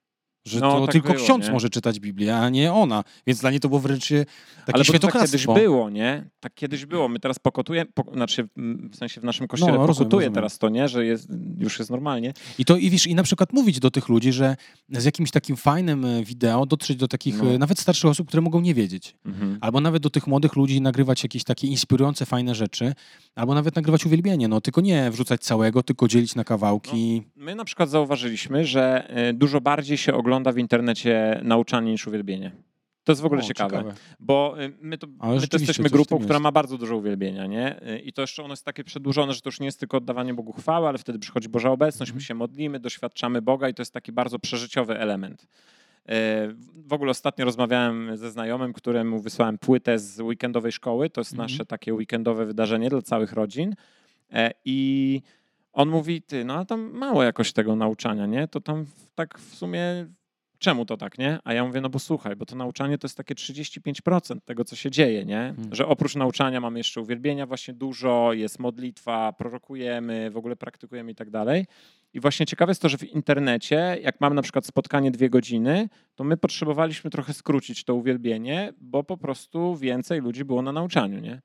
Że No, to tak tylko było, ksiądz nie? może czytać Biblię, a nie ona. Więc dla niej to było wręcz e, takie Ale tak świętokradztwo. kiedyś było, nie? Tak kiedyś było. My teraz pokutujemy, po, znaczy mm, w sensie w naszym kościele No, rozumiem, pokutuje rozumiem. teraz to, nie? Że jest, już jest normalnie. I to i wiesz, i na przykład mówić do tych ludzi, że z jakimś takim fajnym e, wideo dotrzeć do takich No. e, nawet starszych osób, które mogą nie wiedzieć. Mhm. Albo nawet do tych młodych ludzi nagrywać jakieś takie inspirujące, fajne rzeczy, albo nawet nagrywać uwielbienie. No tylko nie wrzucać całego, tylko dzielić na kawałki. My na przykład zauważyliśmy, że dużo bardziej się ogląda w internecie nauczanie niż uwielbienie. To jest w ogóle O, ciekawe, ciekawe. bo y, my to, Ale my to jesteśmy grupą, która ma bardzo dużo uwielbienia, nie? Y, I to jeszcze ono jest takie przedłużone, że to już nie jest tylko oddawanie Bogu chwały, ale wtedy przychodzi Boża obecność, Mhm. my się modlimy, doświadczamy Boga i to jest taki bardzo przeżyciowy element. Y, W ogóle ostatnio rozmawiałem ze znajomym, któremu wysłałem płytę z weekendowej szkoły. To jest Mhm. nasze takie weekendowe wydarzenie dla całych rodzin. E, I on mówi, ty, no ale tam mało jakoś tego nauczania, nie? To tam tak w sumie czemu to tak, nie? A ja mówię, no bo słuchaj, bo to nauczanie to jest takie 35% tego, co się dzieje, nie? Że oprócz nauczania mamy jeszcze uwielbienia właśnie dużo, jest modlitwa, prorokujemy, w ogóle praktykujemy i tak dalej. I właśnie ciekawe jest to, że w internecie, jak mamy na przykład spotkanie dwie godziny, to my potrzebowaliśmy trochę skrócić to uwielbienie, bo po prostu więcej ludzi było na nauczaniu, nie?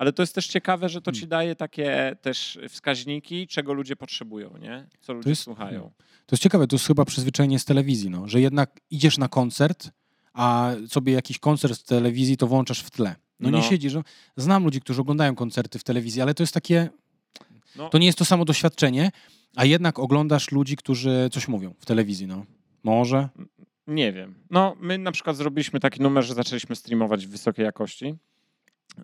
Ale to jest też ciekawe, że to ci daje takie też wskaźniki, czego ludzie potrzebują, nie? Co ludzie jest- słuchają. To jest ciekawe, to jest chyba przyzwyczajenie z telewizji, no, że jednak idziesz na koncert, a sobie jakiś koncert w telewizji to włączasz w tle. No, nie No. siedzisz. no. Znam ludzi, którzy oglądają koncerty w telewizji, ale to jest takie, No. to nie jest to samo doświadczenie, a jednak oglądasz ludzi, którzy coś mówią w telewizji, no. Może. Nie wiem. No, my na przykład zrobiliśmy taki numer, że zaczęliśmy streamować w wysokiej jakości.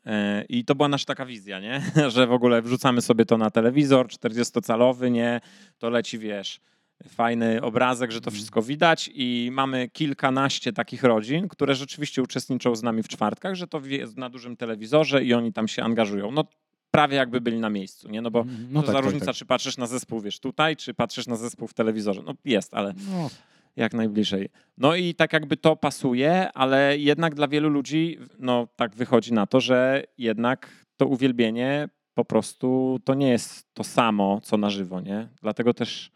E, I to była nasza taka wizja, nie? Że w ogóle wrzucamy sobie to na telewizor 40-calowy, nie? To leci, wiesz, fajny obrazek, że to wszystko widać i mamy kilkanaście takich rodzin, które rzeczywiście uczestniczą z nami w czwartkach, że to jest na dużym telewizorze i oni tam się angażują. No prawie jakby byli na miejscu, nie? No bo no to za różnica, czy patrzysz na zespół, wiesz, tutaj, czy patrzysz na zespół w telewizorze. No jest, ale No, jak najbliżej. No i tak jakby to pasuje, ale jednak dla wielu ludzi, no tak wychodzi na to, że jednak to uwielbienie po prostu to nie jest to samo, co na żywo, nie? Dlatego też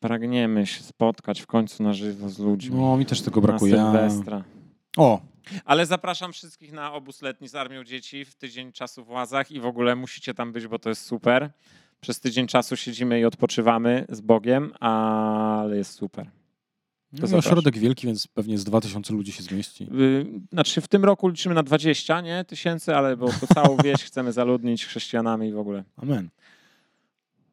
pragniemy się spotkać w końcu na żywo z ludźmi. no mi też tego na brakuje. Sylwestra. O, Ale zapraszam wszystkich na obóz letni z Armią Dzieci w tydzień czasu w Łazach i w ogóle musicie tam być, bo to jest super. Przez tydzień czasu siedzimy i odpoczywamy z Bogiem, ale jest super. No, zapraszam. ośrodek wielki, więc pewnie z 2000 ludzi się zmieści. Y, Znaczy w tym roku liczymy na 20 nie, tysięcy, ale bo to całą wieś chcemy zaludnić chrześcijanami i w ogóle. Amen.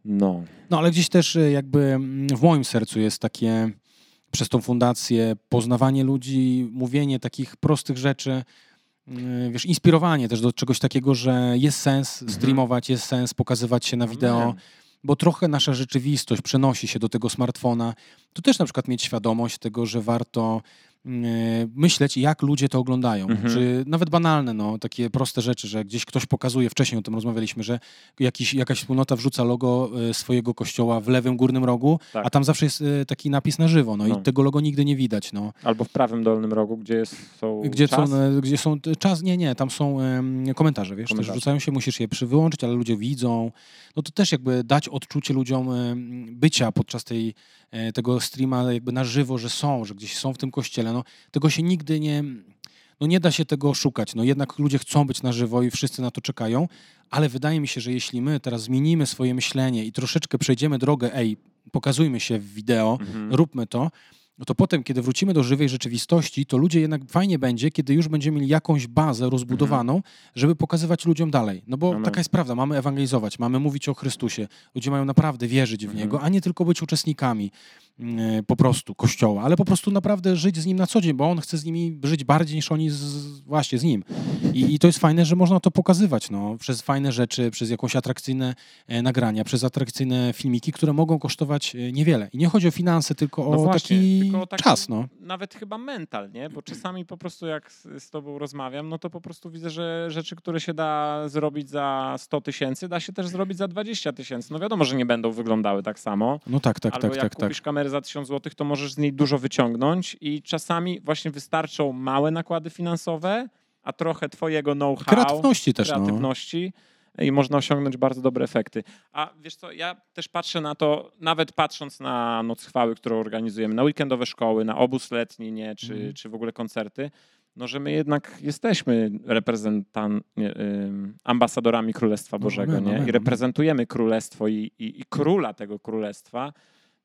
No. No ale gdzieś też y, jakby mm, w moim sercu jest takie przez tą fundację poznawanie ludzi, mówienie takich prostych rzeczy, y, wiesz, inspirowanie też do czegoś takiego, że jest sens Mhm. streamować, jest sens pokazywać się na wideo, Amen. Bo trochę nasza rzeczywistość przenosi się do tego smartfona. To też na przykład mieć świadomość tego, że warto myśleć, jak ludzie to oglądają. Mhm. Czy nawet banalne, no, takie proste rzeczy, że gdzieś ktoś pokazuje, wcześniej o tym rozmawialiśmy, że jakiś, jakaś wspólnota wrzuca logo y, swojego kościoła w lewym górnym rogu, Tak. a tam zawsze jest y, taki napis na żywo, no, No. i tego logo nigdy nie widać, no. Albo w prawym dolnym rogu, gdzie jest, są Gdzie czas. są, e, gdzie są czas? Nie, nie, tam są em, komentarze, wiesz, Komentarze. też rzucają się, musisz je przy wyłączyć, ale ludzie widzą. No to też jakby dać odczucie ludziom em, bycia podczas tej, e, tego streama jakby na żywo, że są, że gdzieś są w tym kościele. No tego się nigdy nie, no nie da się tego szukać. No jednak ludzie chcą być na żywo i wszyscy na to czekają, ale wydaje mi się, że jeśli my teraz zmienimy swoje myślenie i troszeczkę przejdziemy drogę, ej, pokazujmy się w wideo, Mhm. róbmy to, no to potem, kiedy wrócimy do żywej rzeczywistości, to ludzie jednak fajnie będzie, kiedy już będziemy mieli jakąś bazę rozbudowaną, żeby pokazywać ludziom dalej. No bo Amen. taka jest prawda, mamy ewangelizować, mamy mówić o Chrystusie. Ludzie mają naprawdę wierzyć w Mhm. Niego, a nie tylko być uczestnikami mm, po prostu Kościoła, ale po prostu naprawdę żyć z Nim na co dzień, bo On chce z nimi żyć bardziej niż oni z, właśnie z Nim. I, I to jest fajne, że można to pokazywać no, przez fajne rzeczy, przez jakąś atrakcyjne e, nagrania, przez atrakcyjne filmiki, które mogą kosztować e, niewiele. I nie chodzi o finanse, tylko o No właśnie, taki, tylko taki czas. No. Nawet chyba mental, nie? Bo czasami po prostu jak z, z tobą rozmawiam, no to po prostu widzę, że rzeczy, które się da zrobić za 100 tysięcy, da się też zrobić za 20 tysięcy. No wiadomo, że nie będą wyglądały tak samo. no tak, tak, Albo tak, jak tak, tak. kupisz kamerę za 1000 zł, to możesz z niej dużo wyciągnąć i czasami właśnie wystarczą małe nakłady finansowe, a trochę twojego know-how, Kreatywności też. No. I można osiągnąć bardzo dobre efekty. A wiesz co, ja też patrzę na to, nawet patrząc na Noc Chwały, którą organizujemy, na weekendowe szkoły, na obóz letni, nie, czy, Mhm. czy w ogóle koncerty, no że my jednak jesteśmy reprezentan, nie, ambasadorami Królestwa No, Bożego, amen, nie? amen, I amen. reprezentujemy Królestwo i, i, i Króla tego Królestwa,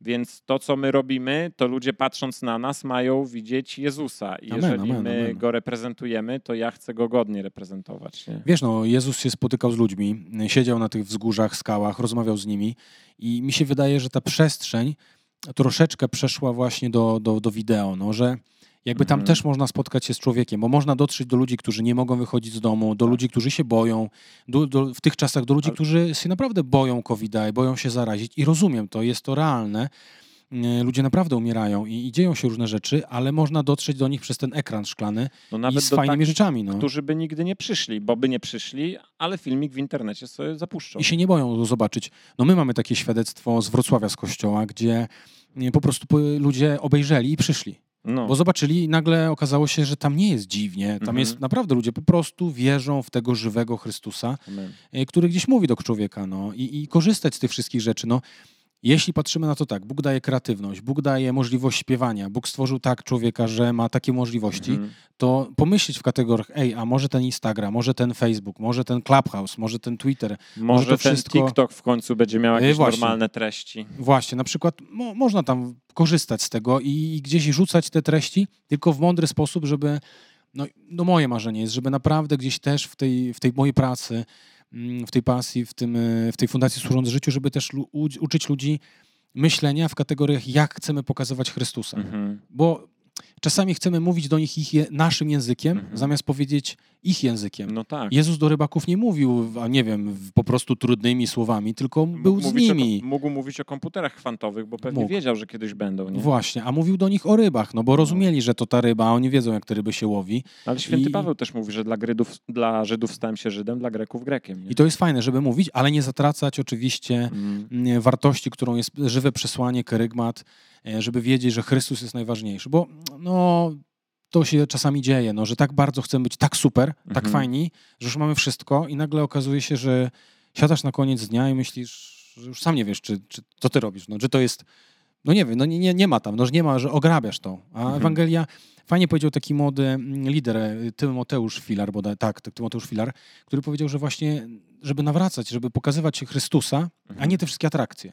więc to, co my robimy, to ludzie patrząc na nas mają widzieć Jezusa. I Amen, jeżeli amen, my amen. Go reprezentujemy, to ja chcę Go godnie reprezentować. Nie? Wiesz, no, Jezus się spotykał z ludźmi, siedział na tych wzgórzach, skałach, rozmawiał z nimi i mi się wydaje, że ta przestrzeń troszeczkę przeszła właśnie do, do, do wideo, no, że Jakby tam Mhm. też można spotkać się z człowiekiem, bo można dotrzeć do ludzi, którzy nie mogą wychodzić z domu, do Tak. ludzi, którzy się boją, do, do, w tych czasach do ludzi, Ale- którzy się naprawdę boją COVID-a i boją się zarazić. I rozumiem to, jest to realne. E, Ludzie naprawdę umierają i, i dzieją się różne rzeczy, ale można dotrzeć do nich przez ten ekran szklany No i nawet z do fajnymi takich, rzeczami. No. którzy by nigdy nie przyszli, bo by nie przyszli, ale filmik w internecie sobie zapuszczą. I się nie boją zobaczyć. No my mamy takie świadectwo z Wrocławia, z kościoła, gdzie e, po prostu po- ludzie obejrzeli i przyszli. No. Bo zobaczyli i nagle okazało się, że tam nie jest dziwnie. Tam Mhm. jest naprawdę ludzie po prostu wierzą w tego żywego Chrystusa, Amen. e, który gdzieś mówi do człowieka. No, i, I korzystać z tych wszystkich rzeczy. No, jeśli patrzymy na to tak, Bóg daje kreatywność, Bóg daje możliwość śpiewania, Bóg stworzył tak człowieka, że ma takie możliwości, Mhm. to pomyśleć w kategoriach, ej, a może ten Instagram, może ten Facebook, może ten Clubhouse, może ten Twitter. Może to ten wszystko- TikTok w końcu będzie miał jakieś właśnie. normalne treści. Właśnie, na przykład mo, można tam korzystać z tego i, i gdzieś rzucać te treści, tylko w mądry sposób, żeby, no, no moje marzenie jest, żeby naprawdę gdzieś też w tej, w tej mojej pracy, w tej pasji, w, tym, e, w tej Fundacji Służąc Życiu, żeby też uczyć ludzi myślenia w kategoriach, jak chcemy pokazywać Chrystusa. Mhm. Bo czasami chcemy mówić do nich ich je, naszym językiem, Mhm. zamiast powiedzieć ich językiem. No tak. Jezus do rybaków nie mówił, a nie wiem, po prostu trudnymi słowami, tylko Mógł był z o nimi. kom- mógł mówić o komputerach kwantowych, bo pewnie Mógł. wiedział, że kiedyś będą. Nie? Właśnie, a mówił do nich o rybach, no bo rozumieli, że to ta ryba, a oni wiedzą, jak te ryby się łowi. Ale święty I- Paweł też mówi, że dla, Grydów, dla Żydów stałem się Żydem, dla Greków Grekiem. Nie? I to jest fajne, żeby mówić, ale nie zatracać oczywiście Mm. mm, wartości, którą jest żywe przesłanie, kerygmat, e, żeby wiedzieć, że Chrystus jest najważniejszy. Bo no, to się czasami dzieje, no, że tak bardzo chcemy być tak super, tak Mhm. fajni, że już mamy wszystko i nagle okazuje się, że siadasz na koniec dnia i myślisz, że już sam nie wiesz, czy, czy co ty robisz, no, czy to jest no nie wiem, no nie, nie, ma tam, no że nie ma, że ograbiasz to. A Mhm. Ewangelia, fajnie powiedział taki młody mm, lider, e, Tymoteusz Filar, bo tak, Tymoteusz Filar, który powiedział, że właśnie, żeby nawracać, żeby pokazywać Chrystusa, a Mhm. nie te wszystkie atrakcje.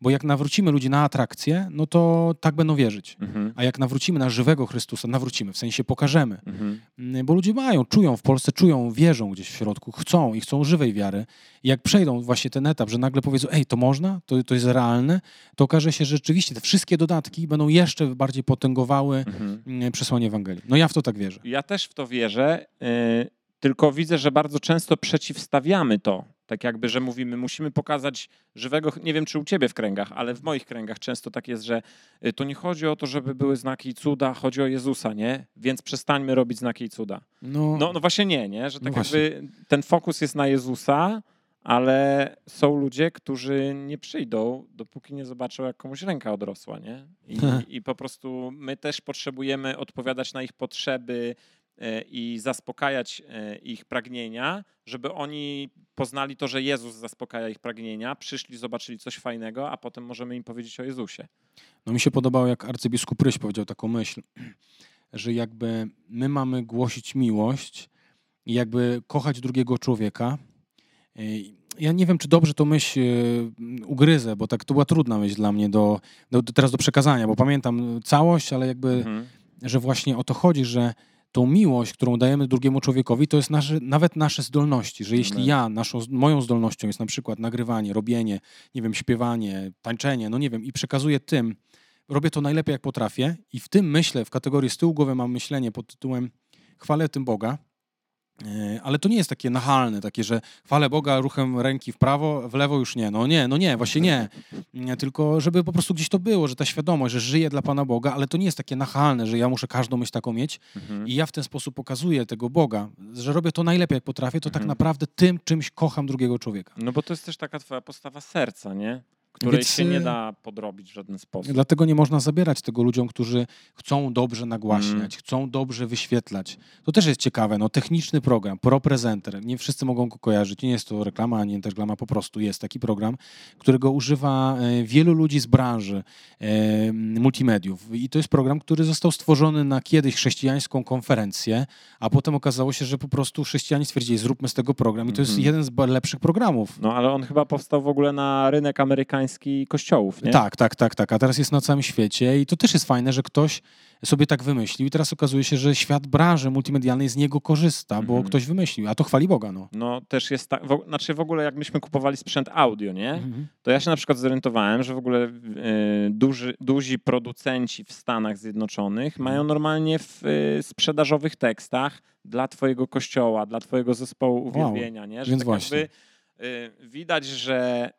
Bo jak nawrócimy ludzi na atrakcje, no to tak będą wierzyć. Mhm. A jak nawrócimy na żywego Chrystusa, nawrócimy, w sensie pokażemy. Mhm. Mm, Bo ludzie mają, czują w Polsce, czują, wierzą gdzieś w środku, chcą i chcą żywej wiary. I jak przejdą właśnie ten etap, że nagle powiedzą, ej, to można, to, to jest realne, to okaże się, że rzeczywiście te wszystkie dodatki będą jeszcze bardziej potęgowały Mhm. mm, przesłanie Ewangelii. No ja w to tak wierzę. Ja też w to wierzę, y, tylko widzę, że bardzo często przeciwstawiamy to. Tak jakby, że mówimy, musimy pokazać żywego, nie wiem czy u ciebie w kręgach, ale w moich kręgach często tak jest, że y, to nie chodzi o to, żeby były znaki i cuda, chodzi o Jezusa, nie? Więc przestańmy robić znaki i cuda. No, No, no właśnie nie, nie? Że No tak właśnie. jakby ten fokus jest na Jezusa, ale są ludzie, którzy nie przyjdą, dopóki nie zobaczą, jak komuś ręka odrosła, nie? I, i po prostu my też potrzebujemy odpowiadać na ich potrzeby i zaspokajać e, ich pragnienia, żeby oni poznali to, że Jezus zaspokaja ich pragnienia, przyszli, zobaczyli coś fajnego, a potem możemy im powiedzieć o Jezusie. no mi się podobało, jak arcybiskup Ryś powiedział taką myśl, że jakby my mamy głosić miłość i jakby kochać drugiego człowieka. Ej, Ja nie wiem, czy dobrze to myśl e, ugryzę, bo tak to była trudna myśl dla mnie do, do, teraz do przekazania, bo pamiętam całość, ale jakby Mhm. że właśnie o to chodzi, że tą miłość, którą dajemy drugiemu człowiekowi, to jest nasze, nawet nasze zdolności, że jeśli ja, naszą, moją zdolnością jest na przykład nagrywanie, robienie, nie wiem, śpiewanie, tańczenie, no nie wiem, i przekazuję tym, robię to najlepiej jak potrafię i w tym myślę, w kategorii z tyłu głowy mam myślenie pod tytułem chwalę tym Boga, ale to nie jest takie nachalne, takie, że chwalę Boga ruchem ręki w prawo, w lewo już nie. No nie, no nie, właśnie nie. Nie, Tylko żeby po prostu gdzieś to było, że ta świadomość, że żyję dla Pana Boga, ale to nie jest takie nachalne, że ja muszę każdą myśl taką mieć Mhm. i ja w ten sposób pokazuję tego Boga, że robię to najlepiej jak potrafię, to tak Mhm. naprawdę tym czymś kocham drugiego człowieka. No bo to jest też taka twoja postawa serca, nie? Której Więc, się nie y, da podrobić w żaden sposób. Dlatego nie można zabierać tego ludziom, którzy chcą dobrze nagłaśniać, Mm. chcą dobrze wyświetlać. To też jest ciekawe, no techniczny program, ProPresenter, nie wszyscy mogą go kojarzyć, nie jest to reklama, ani też reklama, po prostu jest taki program, którego używa e, wielu ludzi z branży e, multimediów. I to jest program, który został stworzony na kiedyś chrześcijańską konferencję, a potem okazało się, że po prostu chrześcijanie stwierdzili, zróbmy z tego program i to jest Mhm. jeden z lepszych programów. No ale on chyba powstał w ogóle na rynek amerykański amerykański kościołów, nie? Tak, tak, tak, tak. A teraz jest na całym świecie i to też jest fajne, że ktoś sobie tak wymyślił i teraz okazuje się, że świat branży multimedialnej z niego korzysta, bo Mhm. ktoś wymyślił, a to chwali Boga, no. No też jest tak, w, znaczy w ogóle jak myśmy kupowali sprzęt audio, nie? Mhm. To ja się na przykład zorientowałem, że w ogóle y, duży, duzi producenci w Stanach Zjednoczonych mają normalnie w y, sprzedażowych tekstach dla twojego kościoła, dla twojego zespołu uwielbienia, nie? Że więc tak właśnie. jakby y, widać, że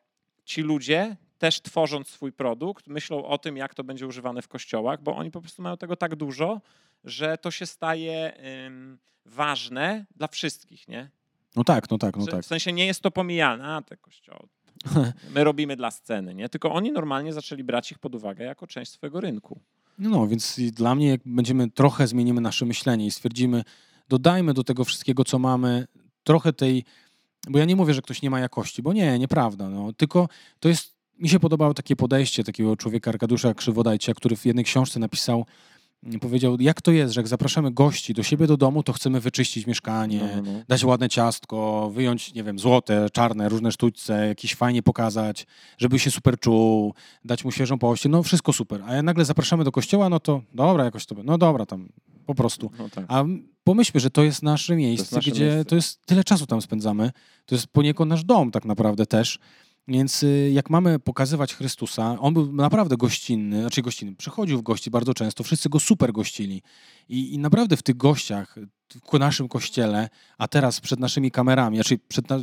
ci ludzie też tworząc swój produkt, myślą o tym, jak to będzie używane w kościołach, bo oni po prostu mają tego tak dużo, że to się staje ym, ważne dla wszystkich, nie? No tak, no tak, no tak. W sensie nie jest to pomijane, a te kościoły. My robimy dla sceny, nie? Tylko oni normalnie zaczęli brać ich pod uwagę jako część swojego rynku. No, więc i dla mnie, jak będziemy trochę zmienimy nasze myślenie i stwierdzimy, dodajmy do tego wszystkiego, co mamy, trochę tej. Bo ja nie mówię, że ktoś nie ma jakości, bo nie, nieprawda. No. Tylko to jest. Mi się podobało takie podejście takiego człowieka Arkadiusza Krzywodajcia, który w jednej książce napisał, mm, powiedział, jak to jest, że jak zapraszamy gości do siebie do domu, to chcemy wyczyścić mieszkanie, No, no, no. dać ładne ciastko, wyjąć, nie wiem, złote, czarne, różne sztućce, jakieś fajnie pokazać, żeby się super czuł, dać mu świeżą pościel, no wszystko super. A jak nagle zapraszamy do kościoła, no to dobra, jakoś to, no dobra, tam po prostu. No tak. A pomyślmy, że to jest nasze miejsce, nasze gdzie miejsce. to jest tyle czasu tam spędzamy, to jest poniekąd nasz dom tak naprawdę też. Więc y, jak mamy pokazywać Chrystusa, on był naprawdę gościnny, znaczy gościnny, przychodził w gości bardzo często, wszyscy go super gościli. I, i naprawdę w tych gościach, w naszym kościele, a teraz przed naszymi kamerami, znaczy przed na,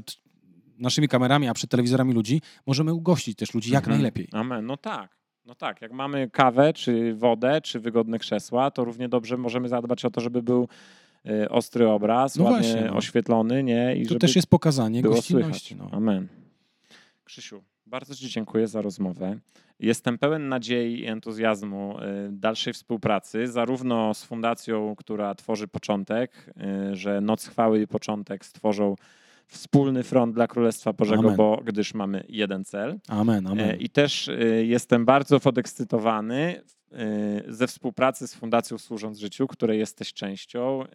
naszymi kamerami, a przed telewizorami ludzi, możemy ugościć też ludzi jak Mhm. najlepiej. Amen. No tak. No tak, jak mamy kawę, czy wodę, czy wygodne krzesła, to równie dobrze możemy zadbać o to, żeby był ostry obraz, No ładnie właśnie, no. oświetlony, nie? I To żeby też jest pokazanie gościnności. słychać. No. Amen. Krzysiu, bardzo Ci dziękuję za rozmowę. Jestem pełen nadziei i entuzjazmu y, dalszej współpracy, zarówno z fundacją, która tworzy początek, y, że Noc Chwały i Początek stworzą wspólny front dla Królestwa Bożego, Amen. bo gdyż mamy jeden cel. Amen, amen. I też jestem bardzo podekscytowany ze współpracy z Fundacją Służąc Życiu, której jesteś częścią, e,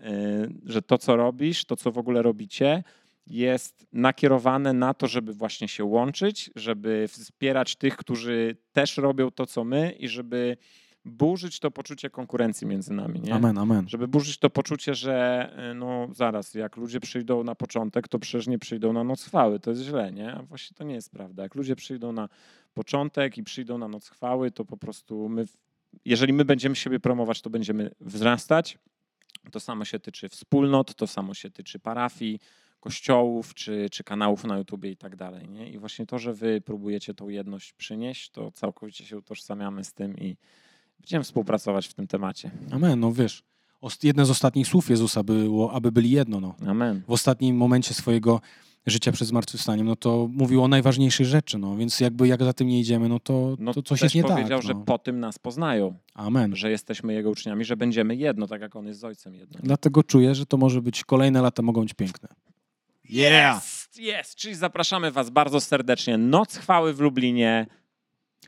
że to, co robisz, to, co w ogóle robicie, jest nakierowane na to, żeby właśnie się łączyć, żeby wspierać tych, którzy też robią to, co my i żeby burzyć to poczucie konkurencji między nami. Nie? Amen, amen. Żeby burzyć to poczucie, że e, no zaraz, jak ludzie przyjdą na początek, to przecież nie przyjdą na noc chwały. To jest źle, nie? A właśnie to nie jest prawda. Jak ludzie przyjdą na początek i przyjdą na noc chwały, to po prostu my, jeżeli my będziemy siebie promować, to będziemy wzrastać. To samo się tyczy wspólnot, to samo się tyczy parafii, kościołów czy, czy kanałów na YouTubie i tak dalej. Nie? I właśnie to, że wy próbujecie tą jedność przynieść, to całkowicie się utożsamiamy z tym i będziemy współpracować w tym temacie. Amen, no wiesz, jedne z ostatnich słów Jezusa było, aby byli jedno. No. Amen. W ostatnim momencie swojego życia przed zmartwychwstaniem, no to mówił o najważniejszej rzeczy, no więc jakby jak za tym nie idziemy, no to, No to coś jest nie powiedział, tak. że No. po tym nas poznają, Amen. że jesteśmy Jego uczniami, że będziemy jedno, tak jak On jest z Ojcem jedno. Dlatego czuję, że to może być, kolejne lata mogą być piękne. Jest! Jest! Czyli zapraszamy Was bardzo serdecznie. Noc chwały w Lublinie.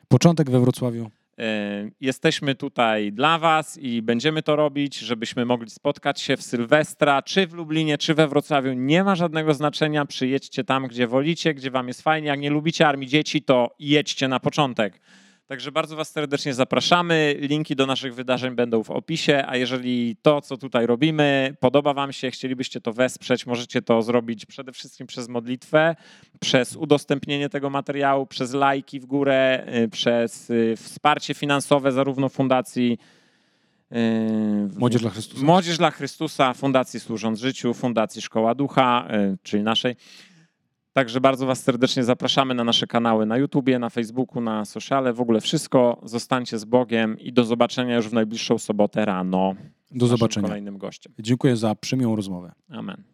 Początek we Wrocławiu. E, Jesteśmy tutaj dla Was i będziemy to robić, żebyśmy mogli spotkać się w Sylwestra, czy w Lublinie, czy we Wrocławiu. Nie ma żadnego znaczenia. Przyjedźcie tam, gdzie wolicie, gdzie Wam jest fajnie. Jak nie lubicie Armii Dzieci, to jedźcie na początek. Także bardzo Was serdecznie zapraszamy. Linki do naszych wydarzeń będą w opisie, a jeżeli to, co tutaj robimy, podoba Wam się, chcielibyście to wesprzeć, możecie to zrobić przede wszystkim przez modlitwę, przez udostępnienie tego materiału, przez lajki w górę, y, przez y, wsparcie finansowe zarówno fundacji y, Młodzież dla Chrystusa. Młodzież dla Chrystusa, Fundacji Służąc Życiu, Fundacji Szkoła Ducha, czyli naszej. Także bardzo Was serdecznie zapraszamy na nasze kanały na YouTubie, na Facebooku, na sociale, w ogóle wszystko. Zostańcie z Bogiem i do zobaczenia już w najbliższą sobotę rano. Do zobaczenia. kolejnym gościem. Dziękuję za przymiłą rozmowę. Amen.